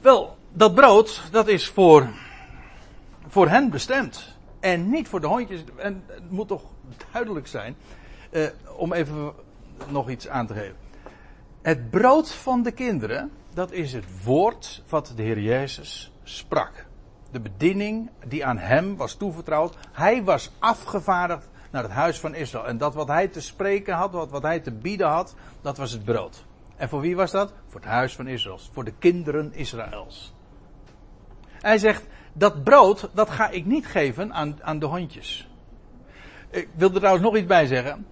Wel, dat brood, dat is voor, voor hen bestemd. En niet voor de hondjes. En het moet toch duidelijk zijn. Eh, om even nog iets aan te geven. Het brood van de kinderen dat is het woord wat de Heer Jezus sprak. De bediening die aan hem was toevertrouwd. Hij was afgevaardigd naar het huis van Israël. En dat wat hij te spreken had, wat, wat hij te bieden had, dat was het brood. En voor wie was dat? Voor het huis van Israël. Voor de kinderen Israëls. Hij zegt, dat brood, dat ga ik niet geven aan, aan de hondjes. Ik wil er trouwens nog iets bij zeggen.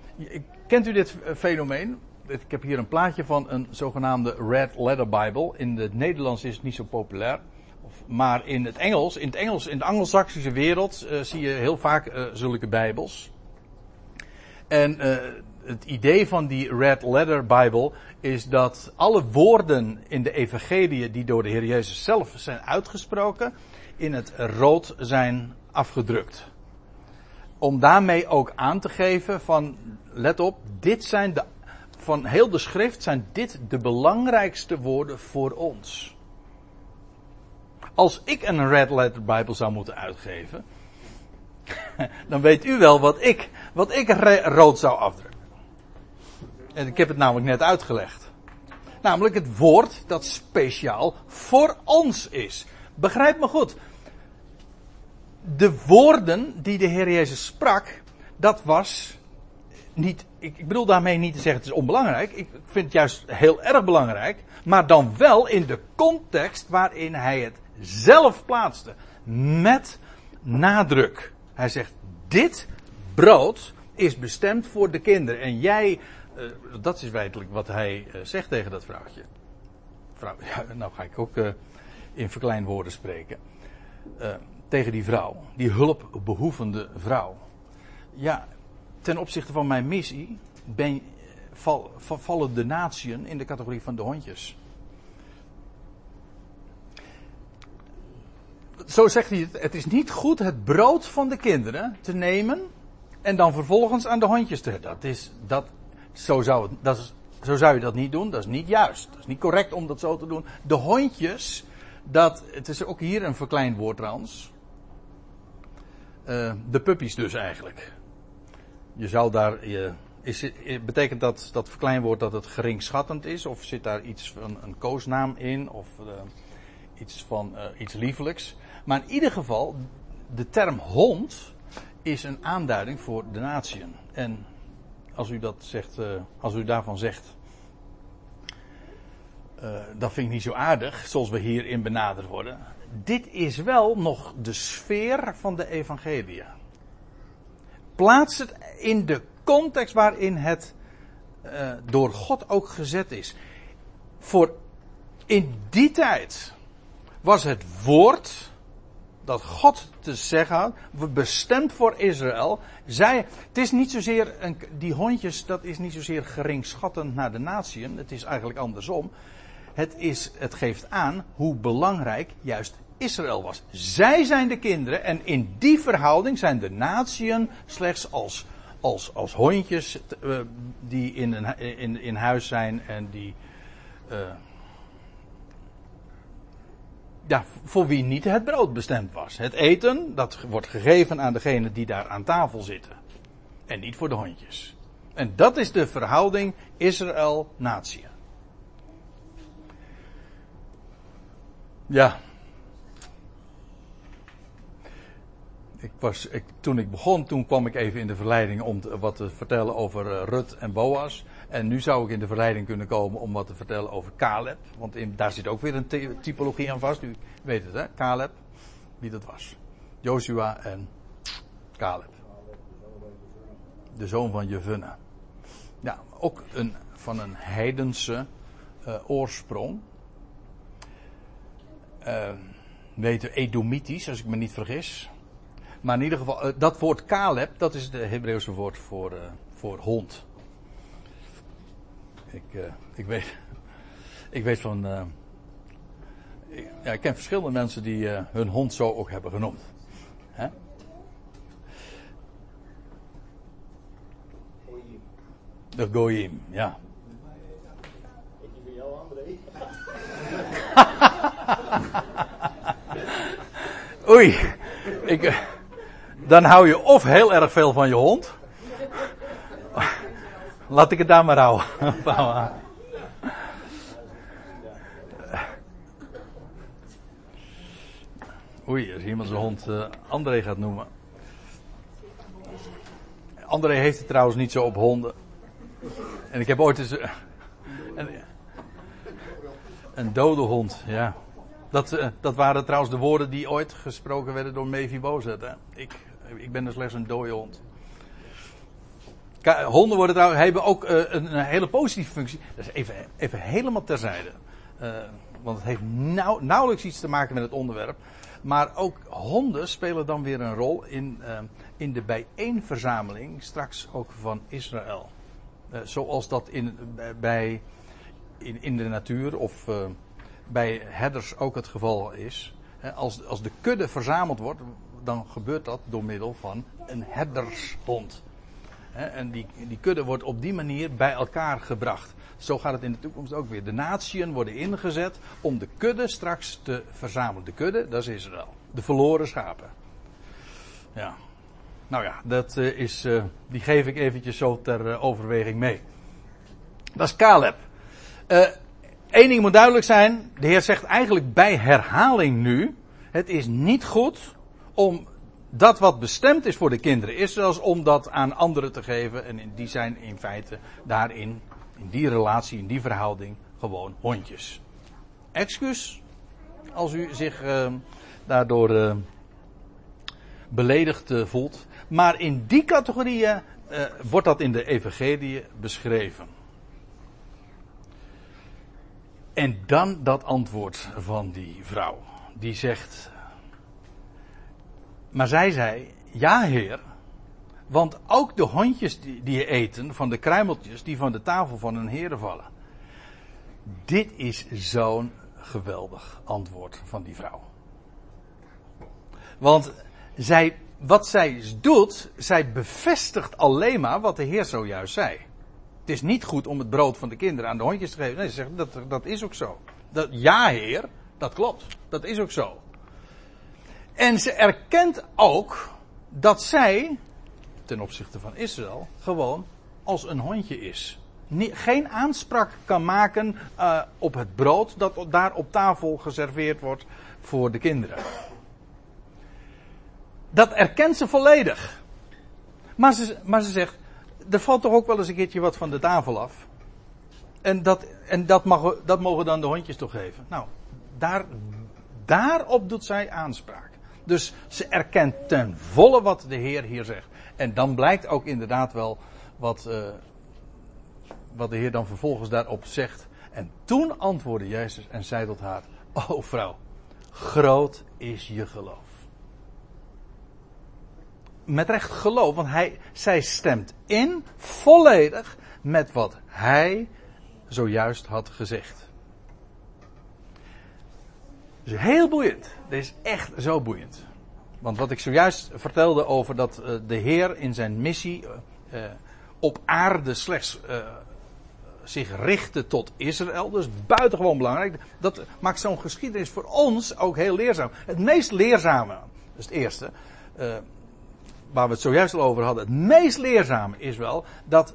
Kent u dit fenomeen? Ik heb hier een plaatje van een zogenaamde Red Letter Bible. In het Nederlands is het niet zo populair. Maar in het Engels, in het Engels, in de Anglo-Saxische wereld uh, zie je heel vaak uh, zulke Bijbels. En uh, het idee van die Red Letter Bible is dat alle woorden in de Evangelie die door de Heer Jezus zelf zijn uitgesproken, in het rood zijn afgedrukt. Om daarmee ook aan te geven van, let op, dit zijn de van heel de schrift zijn dit de belangrijkste woorden voor ons. Als ik een Red Letter Bijbel zou moeten uitgeven, [laughs] dan weet u wel wat ik, wat ik rood zou afdrukken. En ik heb het namelijk net uitgelegd. Namelijk het woord dat speciaal voor ons is. Begrijp me goed. De woorden die de Heer Jezus sprak, dat was niet, ik, ik bedoel daarmee niet te zeggen het is onbelangrijk. Ik vind het juist heel erg belangrijk. Maar dan wel in de context waarin hij het zelf plaatste. Met nadruk. Hij zegt, dit brood is bestemd voor de kinderen. En jij, uh, dat is feitelijk wat hij uh, zegt tegen dat vrouwtje. Vrouw, [laughs] nou ga ik ook uh, in verkleinwoorden spreken. tegen die vrouw, die hulpbehoevende vrouw. Ja, ten opzichte van mijn missie ben, val, vallen de natieën in de categorie van de hondjes. Zo zegt hij het, het is niet goed het brood van de kinderen te nemen en dan vervolgens aan de hondjes te. Dat is, dat, zo, zou het, dat is, zo zou je dat niet doen, dat is niet juist. Dat is niet correct om dat zo te doen. De hondjes, dat, het is ook hier een verkleind woord trouwens. Uh, de puppies dus eigenlijk. Je zou daar, je, is, betekent dat, dat verkleinwoord dat het geringschattend is? Of zit daar iets van een koosnaam in? Of uh, iets van uh, iets liefelijks? Maar in ieder geval, de term hond is een aanduiding voor de natieën. En als u dat zegt, als u daarvan zegt, dat vind ik niet zo aardig, zoals we hierin benaderd worden. Dit is wel nog de sfeer van de evangelie. Plaats het in de context waarin het uh, door God ook gezet is. Voor in die tijd was het woord dat God te zeggen had, bestemd voor Israël. Zij, het is niet zozeer, een, die hondjes, dat is niet zozeer geringschattend naar de natieën. Het is eigenlijk andersom. Het, is, het geeft aan hoe belangrijk juist Israël was. Zij zijn de kinderen en in die verhouding zijn de natieën slechts als, als, als hondjes uh, die in, een, in, in huis zijn en die. Uh, ja, voor wie niet het brood bestemd was. Het eten, dat wordt gegeven aan degene die daar aan tafel zitten. En niet voor de hondjes. En dat is de verhouding Israël-natie. Ja. Ik was, ik, toen ik begon, toen kwam ik even in de verleiding om wat te vertellen over uh, Rut en Boas. En nu zou ik in de verleiding kunnen komen om wat te vertellen over Caleb. Want daar zit ook weer een typologie aan vast. U weet het, hè? Caleb. Wie dat was. Joshua en Caleb. De zoon van Jefunne. Ja, ook een, van een heidense uh, oorsprong uh, weten Edomitisch, als ik me niet vergis. Maar in ieder geval, uh, dat woord Caleb, dat is het Hebreeuwse woord voor, uh, voor hond. Ik, ik, weet, [laughs] ik weet van. Ik, ja, ik ken verschillende mensen die hun hond zo ook hebben genoemd. Hè? De Goyim, ja. Ik ben jou, André. Oei, ik, eh, dan hou je of heel erg veel van je hond. Laat ik het daar maar houden. [laughs] Oei, als iemand zijn hond uh, André gaat noemen. André heeft het trouwens niet zo op honden. En ik heb ooit eens. Uh, een dode hond, ja. Dat, uh, dat waren trouwens de woorden die ooit gesproken werden door Mevi Bozet. Ik, ik ben dus slechts een dode hond. Honden worden trouwens, hebben ook uh, een, hele positieve functie. Dat is even, even helemaal terzijde. Uh, want het heeft nauw, nauwelijks iets te maken met het onderwerp. Maar ook honden spelen dan weer een rol in, in de bijeenverzameling straks ook van Israël. zoals dat in, bij in, in de natuur of bij herders ook het geval is. Als, als de kudde verzameld wordt, dan gebeurt dat door middel van een herdershond. En die, die kudde wordt op die manier bij elkaar gebracht. Zo gaat het in de toekomst ook weer. De natieën worden ingezet om de kudde straks te verzamelen. De kudde, dat is Israël. De verloren schapen. Ja. Nou ja, dat uh, is, uh, die geef ik eventjes zo ter uh, overweging mee. Dat is Caleb. Eén uh, ding moet duidelijk zijn. De Heer zegt eigenlijk bij herhaling nu. Het is niet goed om dat wat bestemd is voor de kinderen Israëls, om dat aan anderen te geven. En die zijn in feite daarin, in die relatie, in die verhouding, gewoon hondjes. Excuus als u zich uh, daardoor uh, beledigd uh, voelt. Maar in die categorieën wordt dat in de evangelie beschreven. En dan dat antwoord van die vrouw. Die zegt. Maar zij zei: Ja, heer. Want ook de hondjes die, die eten van de kruimeltjes die van de tafel van hun heren vallen. Dit is zo'n geweldig antwoord van die vrouw. Want zij, wat zij doet, zij bevestigt alleen maar wat de Heer zojuist zei. Het is niet goed om het brood van de kinderen aan de hondjes te geven. Nee, ze zeggen, dat, dat is ook zo. Dat, ja, heer. Dat klopt. Dat is ook zo. En ze erkent ook dat zij, ten opzichte van Israël, gewoon als een hondje is. geen aanspraak kan maken uh, op het brood dat daar op tafel geserveerd wordt voor de kinderen. Dat erkent ze volledig. Maar ze, maar ze zegt, er valt toch ook wel eens een keertje wat van de tafel af. En dat, en dat, mag, dat mogen dan de hondjes toch geven. Nou, daar, daarop doet zij aanspraak. Dus ze erkent ten volle wat de Heer hier zegt. En dan blijkt ook inderdaad wel wat, uh, wat de Heer dan vervolgens daarop zegt. En toen antwoordde Jezus en zei tot haar: O vrouw, groot is je geloof. Met recht geloof, want hij, zij stemt in volledig met wat hij zojuist had gezegd. Dus heel boeiend. Dit is echt zo boeiend. Want wat ik zojuist vertelde over dat uh, de Heer in zijn missie uh, op aarde slechts zich richtte tot Israël. Dus buitengewoon belangrijk. Dat maakt zo'n geschiedenis voor ons ook heel leerzaam. Het meest leerzame, dat is het eerste, waar we het zojuist al over hadden. Het meest leerzame is wel dat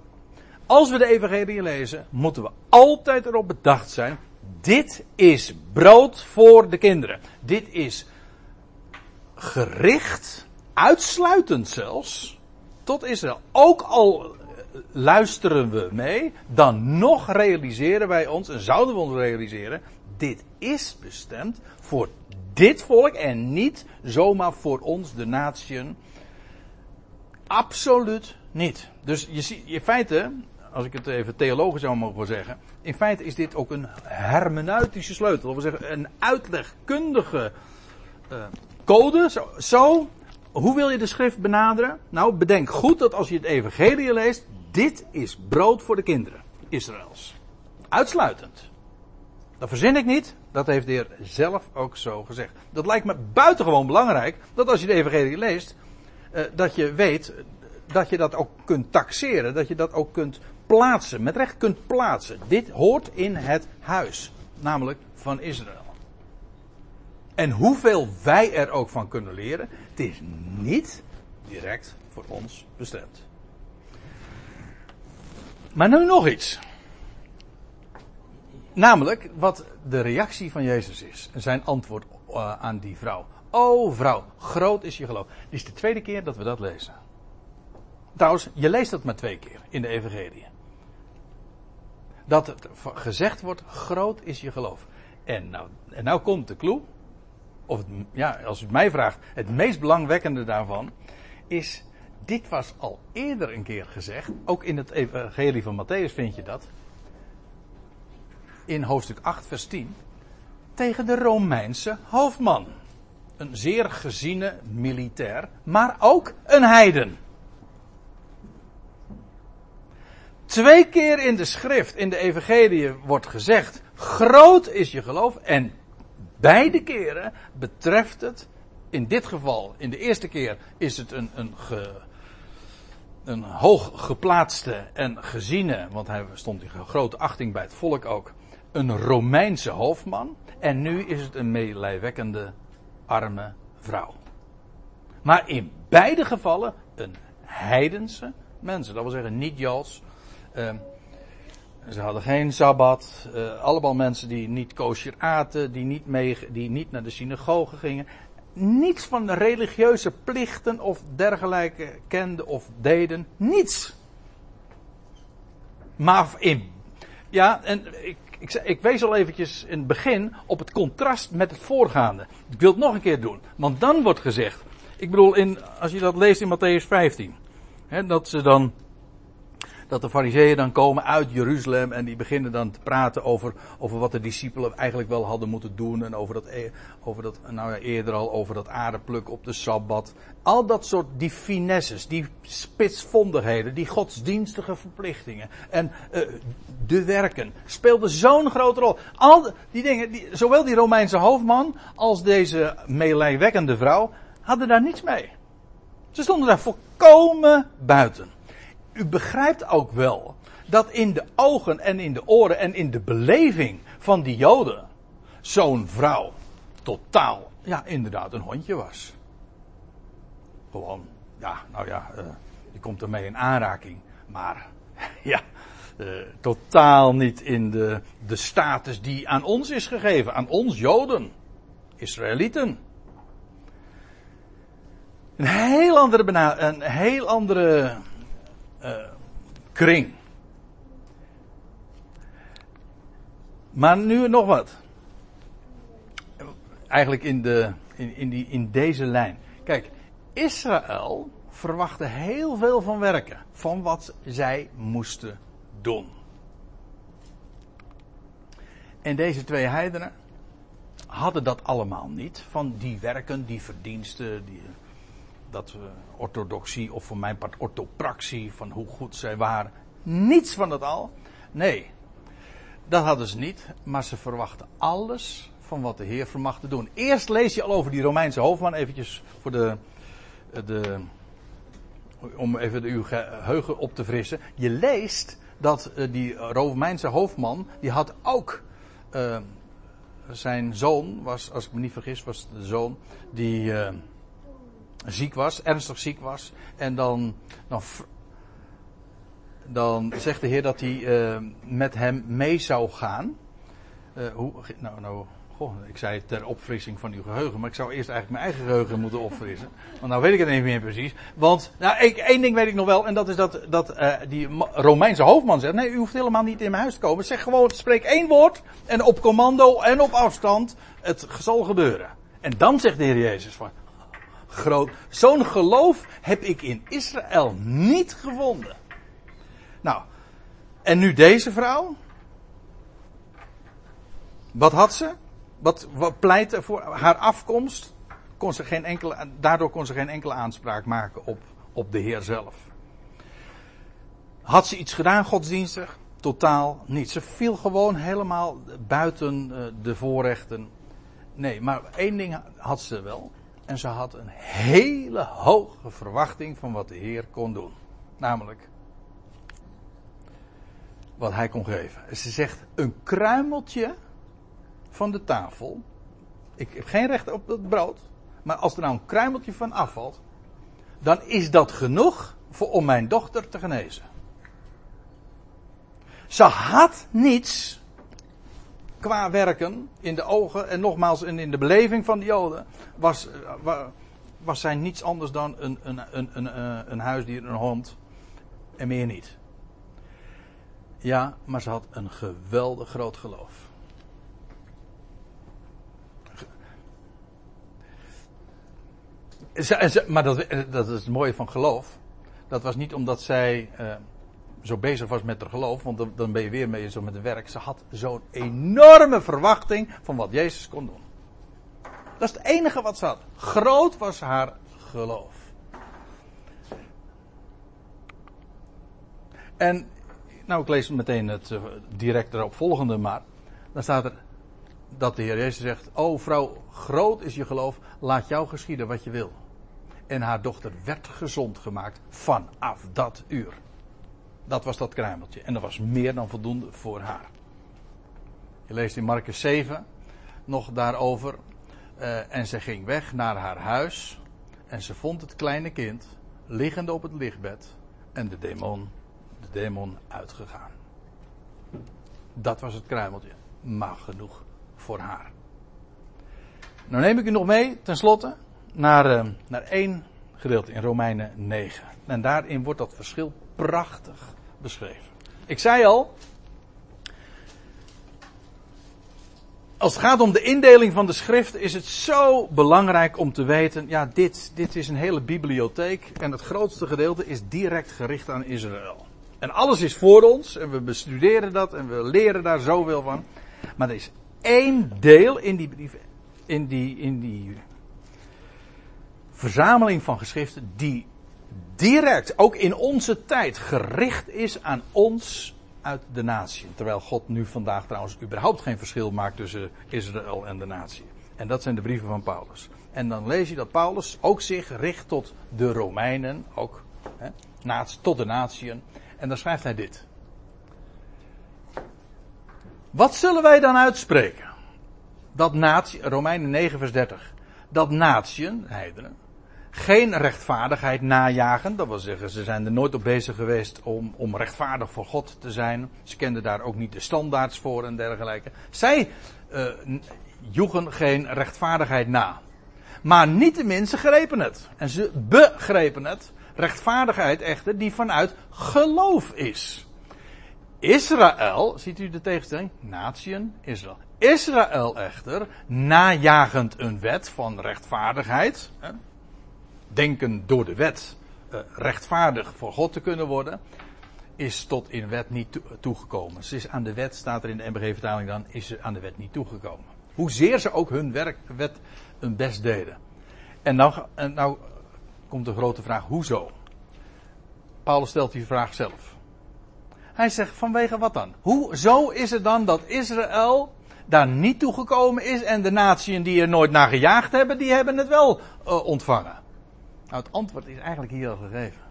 als we de evangelie lezen, moeten we altijd erop bedacht zijn. Dit is brood voor de kinderen. Dit is gericht, uitsluitend zelfs, tot Israël. Ook al luisteren we mee, dan nog realiseren wij ons, en zouden we ons realiseren, dit is bestemd voor dit volk en niet zomaar voor ons, de natieën. Absoluut niet. Dus je ziet, in feite, als ik het even theologisch zou mogen zeggen, in feite is dit ook een hermeneutische sleutel. Dat wil zeggen, een uitlegkundige uh, code. Zo, hoe wil je de schrift benaderen? Nou, bedenk goed dat als je het evangelie leest, dit is brood voor de kinderen Israëls. Uitsluitend. Dat verzin ik niet. Dat heeft de Heer zelf ook zo gezegd. Dat lijkt me buitengewoon belangrijk. Dat als je de evangelie leest. Uh, dat je weet. Dat je dat ook kunt taxeren. Dat je dat ook kunt plaatsen. Met recht kunt plaatsen. Dit hoort in het huis. Namelijk van Israël. En hoeveel wij er ook van kunnen leren. Het is niet direct voor ons bestemd. Maar nu nog iets. Namelijk wat de reactie van Jezus is. Zijn antwoord uh, aan die vrouw. O vrouw, groot is je geloof. Dit is de tweede keer dat we dat lezen. Trouwens, je leest dat maar twee keer in de Evangelie. Dat het gezegd wordt, groot is je geloof. En nou, en nou komt de clue. Of ja, als u mij vraagt, het meest belangwekkende daarvan is dit was al eerder een keer gezegd. Ook in het Evangelie van Matthäus vind je dat. In hoofdstuk 8, vers 10. Tegen de Romeinse hoofdman. Een zeer geziene militair, maar ook een heiden. Twee keer in de schrift, in de Evangelie, wordt gezegd: groot is je geloof. En beide keren betreft het, in dit geval, in de eerste keer is het een, een ge, een hoog geplaatste en geziene, want hij stond in grote achting bij het volk ook, een Romeinse hoofdman. En nu is het een meelijwekkende, arme vrouw. Maar in beide gevallen een heidense mensen. Dat wil zeggen niet-Joods. Uh, ze hadden geen sabbat. Uh, allemaal mensen die niet kosher aten, die niet, mee, die niet naar de synagoge gingen niets van religieuze plichten of dergelijke kenden of deden. Niets. Maar in. Ja, en ik, ik, ik wees al eventjes in het begin op het contrast met het voorgaande. Ik wil het nog een keer doen. Want dan wordt gezegd. Ik bedoel, in, als je dat leest in Matthäus 15. Hè, dat ze dan dat de fariseeën dan komen uit Jeruzalem en die beginnen dan te praten over, over wat de discipelen eigenlijk wel hadden moeten doen en over dat, e- over dat, nou ja, eerder al over dat aardepluk op de Sabbat. Al dat soort, die finesses, die spitsvondigheden, die godsdienstige verplichtingen en uh, de werken speelden zo'n grote rol. Al die dingen, die, zowel die Romeinse hoofdman als deze meelijwekkende vrouw hadden daar niets mee. Ze stonden daar volkomen buiten u begrijpt ook wel dat in de ogen en in de oren en in de beleving van die Joden zo'n vrouw totaal, ja, inderdaad, een hondje was. Gewoon, ja, nou ja, uh, je komt ermee in aanraking. Maar, [laughs] ja, uh, totaal niet in de, de status die aan ons is gegeven. Aan ons Joden, Israëlieten. Een heel andere, een heel andere uh, kring. Maar nu nog wat. Eigenlijk in, de, in, in, die, in deze lijn. Kijk, Israël verwachtte heel veel van werken. Van wat zij moesten doen. En deze twee heidenen hadden dat allemaal niet. Van die werken, die verdiensten, die, dat uh, orthodoxie of voor mijn part orthopraxie, van hoe goed zij waren. Niets van dat al. Nee, dat hadden ze niet, maar ze verwachten alles van wat de Heer vermag te doen. Eerst lees je al over die Romeinse hoofdman, eventjes voor de, de om even uw geheugen op te frissen. Je leest dat uh, die Romeinse hoofdman, die had ook uh, zijn zoon, was, als ik me niet vergis, was de zoon die uh, ziek was, ernstig ziek was. En dan, dan dan zegt de Heer dat hij uh, met hem mee zou gaan. Uh, hoe, nou, nou, goh, ik zei ter opfrissing van uw geheugen, maar ik zou eerst eigenlijk mijn eigen geheugen moeten opfrissen. [laughs] Want nou weet ik het niet meer precies. Want, nou, ik, één ding weet ik nog wel, en dat is dat, dat uh, die Romeinse hoofdman zegt, nee, u hoeft helemaal niet in mijn huis te komen. Zeg gewoon, spreek één woord, en op commando en op afstand, het zal gebeuren. En dan zegt de Heer Jezus van, groot, zo'n geloof heb ik in Israël niet gevonden. Nou, en nu deze vrouw? Wat had ze? Wat, wat pleitte voor haar afkomst? Kon ze geen enkele, daardoor kon ze geen enkele aanspraak maken op, op de Heer zelf. Had ze iets gedaan, godsdienstig? Totaal niet. Ze viel gewoon helemaal buiten eh, de voorrechten. Nee, maar één ding had ze wel. En ze had een hele hoge verwachting van wat de Heer kon doen. Namelijk wat hij kon geven. Ze zegt een kruimeltje van de tafel. Ik heb geen recht op dat brood. Maar als er nou een kruimeltje van afvalt. Dan is dat genoeg voor, om mijn dochter te genezen. Ze had niets qua werken in de ogen en nogmaals in de beleving van de Joden was, was zij niets anders dan een, een, een, een, een huisdier, een hond en meer niet. Ja, maar ze had een geweldig groot geloof. maar dat, dat is het mooie van geloof. Dat was niet omdat zij zo bezig was met haar geloof, want dan, ben je weer zo met het werk. Ze had zo'n enorme verwachting van wat Jezus kon doen. Dat is het enige wat ze had. Groot was haar geloof. En nou, ik lees meteen het uh, direct erop volgende, maar dan staat er dat de Heer Jezus zegt: O vrouw, groot is je geloof, laat jou geschieden wat je wil. En haar dochter werd gezond gemaakt vanaf dat uur. Dat was dat kruimeltje. En dat was meer dan voldoende voor haar. Je leest in Marcus 7 nog daarover. Uh, en ze ging weg naar haar huis. En ze vond het kleine kind liggende op het lichtbed. En de demon demon uitgegaan. Dat was het kruimeltje. Maar genoeg voor haar. Nou neem ik u nog mee, tenslotte, naar, uh, naar één gedeelte in Romeinen 9. En daarin wordt dat verschil prachtig beschreven. Ik zei al, als het gaat om de indeling van de schrift is het zo belangrijk om te weten, ja, dit, dit is een hele bibliotheek en het grootste gedeelte is direct gericht aan Israël. En alles is voor ons en we bestuderen dat en we leren daar zoveel van. Maar er is één deel in die brief, in die, in die verzameling van geschriften die direct, ook in onze tijd, gericht is aan ons uit de natie. Terwijl God nu vandaag trouwens überhaupt geen verschil maakt tussen Israël en de natie. En dat zijn de brieven van Paulus. En dan lees je dat Paulus ook zich richt tot de Romeinen, ook hè, tot de natieën. En dan schrijft hij dit. Wat zullen wij dan uitspreken? dat natie, Romeinen 9 vers 30, dat natieën, heidenen, geen rechtvaardigheid najagen. Dat wil zeggen, ze zijn er nooit op bezig geweest om, om rechtvaardig voor God te zijn. Ze kenden daar ook niet de standaards voor en dergelijke. Zij uh, joegen geen rechtvaardigheid na. Maar niettemin, ze grepen het. En ze begrepen het. Rechtvaardigheid echter, die vanuit geloof is. Israël, ziet u de tegenstelling? Natieën, Israël. Israël echter, najagend een wet van rechtvaardigheid, denken door de wet uh, rechtvaardig voor God te kunnen worden, is tot in wet niet toegekomen. Ze is aan de wet, staat er in de MBG-vertaling dan, is ze aan de wet niet toegekomen. Hoezeer ze ook hun werk, wet hun best deden. En nou, en nou komt de grote vraag, hoezo? Paulus stelt die vraag zelf. Hij zegt, vanwege wat dan? Hoezo is het dan dat Israël daar niet toegekomen is en de natieën die er nooit naar gejaagd hebben, die hebben het wel uh, ontvangen? Nou, het antwoord is eigenlijk hier al gegeven.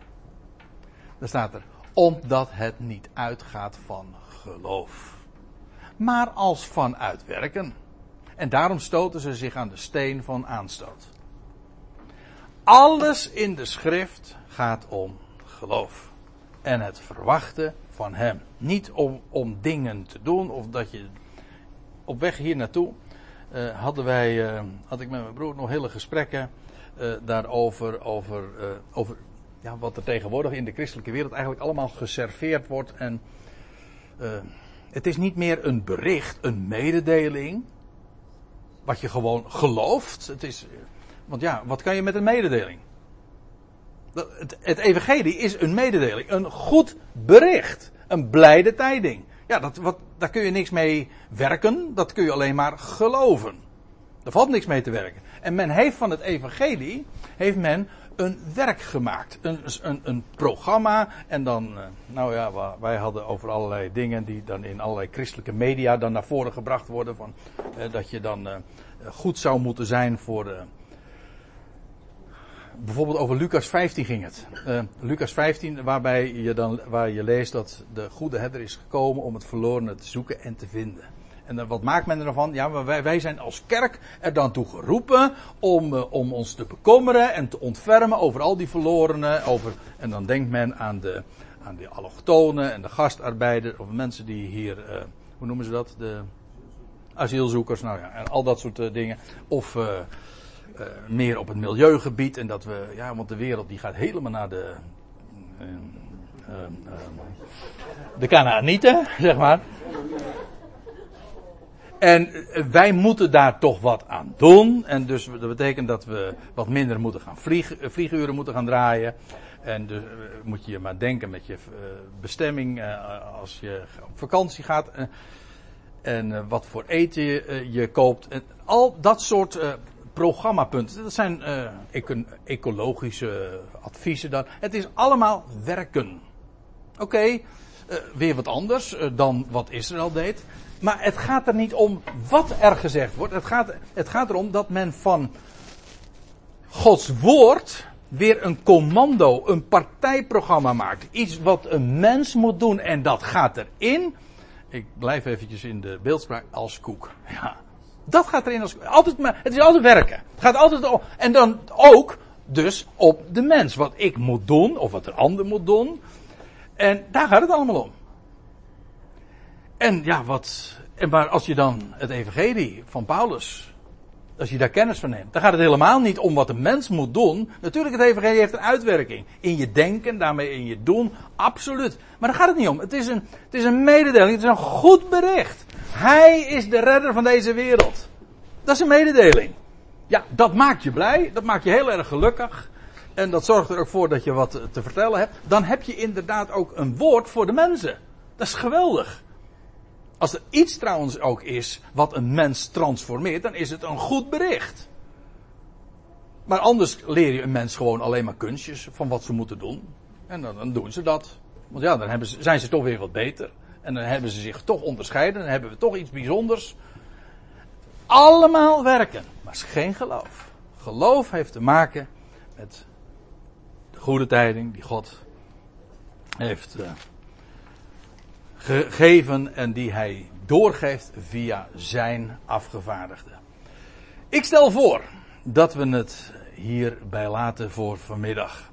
Daar staat er, omdat het niet uitgaat van geloof, maar als van uitwerken. En daarom stoten ze zich aan de steen van aanstoot. Alles in de schrift gaat om geloof. En het verwachten van hem. Niet om, om dingen te doen of dat je. Op weg hier naartoe uh, hadden wij, uh, had ik met mijn broer nog hele gesprekken uh, daarover. Over, over ja, wat er tegenwoordig in de christelijke wereld eigenlijk allemaal geserveerd wordt. En het is niet meer een bericht, een mededeling. Wat je gewoon gelooft. Het is, want ja, wat kan je met een mededeling? Het, het evangelie is een mededeling, een goed bericht, een blijde tijding. Ja, dat, wat, daar kun je niks mee werken, dat kun je alleen maar geloven. Er valt niks mee te werken. En men heeft van het evangelie, heeft men een werk gemaakt. Een, een, een programma. En dan, eh, nou ja, wij hadden over allerlei dingen die dan in allerlei christelijke media dan naar voren gebracht worden. Van, eh, dat je dan eh, goed zou moeten zijn voor de bijvoorbeeld over Lucas 15 ging het. Uh, Lucas 15, waarbij je dan, waar je leest dat de goede herder is gekomen om het verlorene te zoeken en te vinden. En dan, wat maakt men ervan? Ja, wij, wij zijn als kerk er dan toe geroepen om, uh, om ons te bekommeren en te ontfermen over al die verlorenen. Over, en dan denkt men aan de, aan de allochtonen en de gastarbeiders, of mensen die hier, uh, hoe noemen ze dat? De asielzoekers, nou ja, en al dat soort dingen. Of meer op het milieugebied. En dat we, ja, want de wereld die gaat helemaal naar de. De Canaanieten, [laughs] zeg maar. En wij moeten daar toch wat aan doen. En dus dat betekent dat we wat minder moeten gaan vliegen, vlieguren moeten gaan draaien. En dus moet je maar denken met je bestemming als je op vakantie gaat. en wat voor eten je, je koopt. En al dat soort programmapunten. Dat zijn ecologische adviezen dan. Het is allemaal werken. Oké, weer wat anders dan wat Israël deed. Maar het gaat er niet om wat er gezegd wordt. Het gaat, het gaat erom dat men van Gods woord weer een commando, een partijprogramma maakt. Iets wat een mens moet doen en dat gaat erin. Ik blijf eventjes in de beeldspraak als koek. Ja. Dat gaat erin als. Altijd, maar het is altijd werken. Het gaat altijd om. En dan ook dus op de mens. Wat ik moet doen, of wat de ander moet doen. En daar gaat het allemaal om. En ja, wat. En maar als je dan het Evangelie van Paulus. Als je daar kennis van neemt, dan gaat het helemaal niet om wat de mens moet doen. Natuurlijk, het Evangelie heeft een uitwerking. In je denken, daarmee in je doen, absoluut. Maar daar gaat het niet om. Het is een, het is een mededeling, het is een goed bericht. Hij is de redder van deze wereld. Dat is een mededeling. Ja, dat maakt je blij, dat maakt je heel erg gelukkig. En dat zorgt er ook voor dat je wat te vertellen hebt. Dan heb je inderdaad ook een woord voor de mensen. Dat is geweldig. Als er iets trouwens ook is wat een mens transformeert, dan is het een goed bericht. Maar anders leer je een mens gewoon alleen maar kunstjes van wat ze moeten doen. En dan, doen ze dat. Want ja, dan ze, zijn ze toch weer wat beter. En dan hebben ze zich toch onderscheiden. Dan hebben we toch iets bijzonders. Allemaal werken. Maar is geen geloof. Geloof heeft te maken met de goede tijding die God heeft uh, gegeven en die hij doorgeeft via zijn afgevaardigde. Ik stel voor dat we het hierbij laten voor vanmiddag.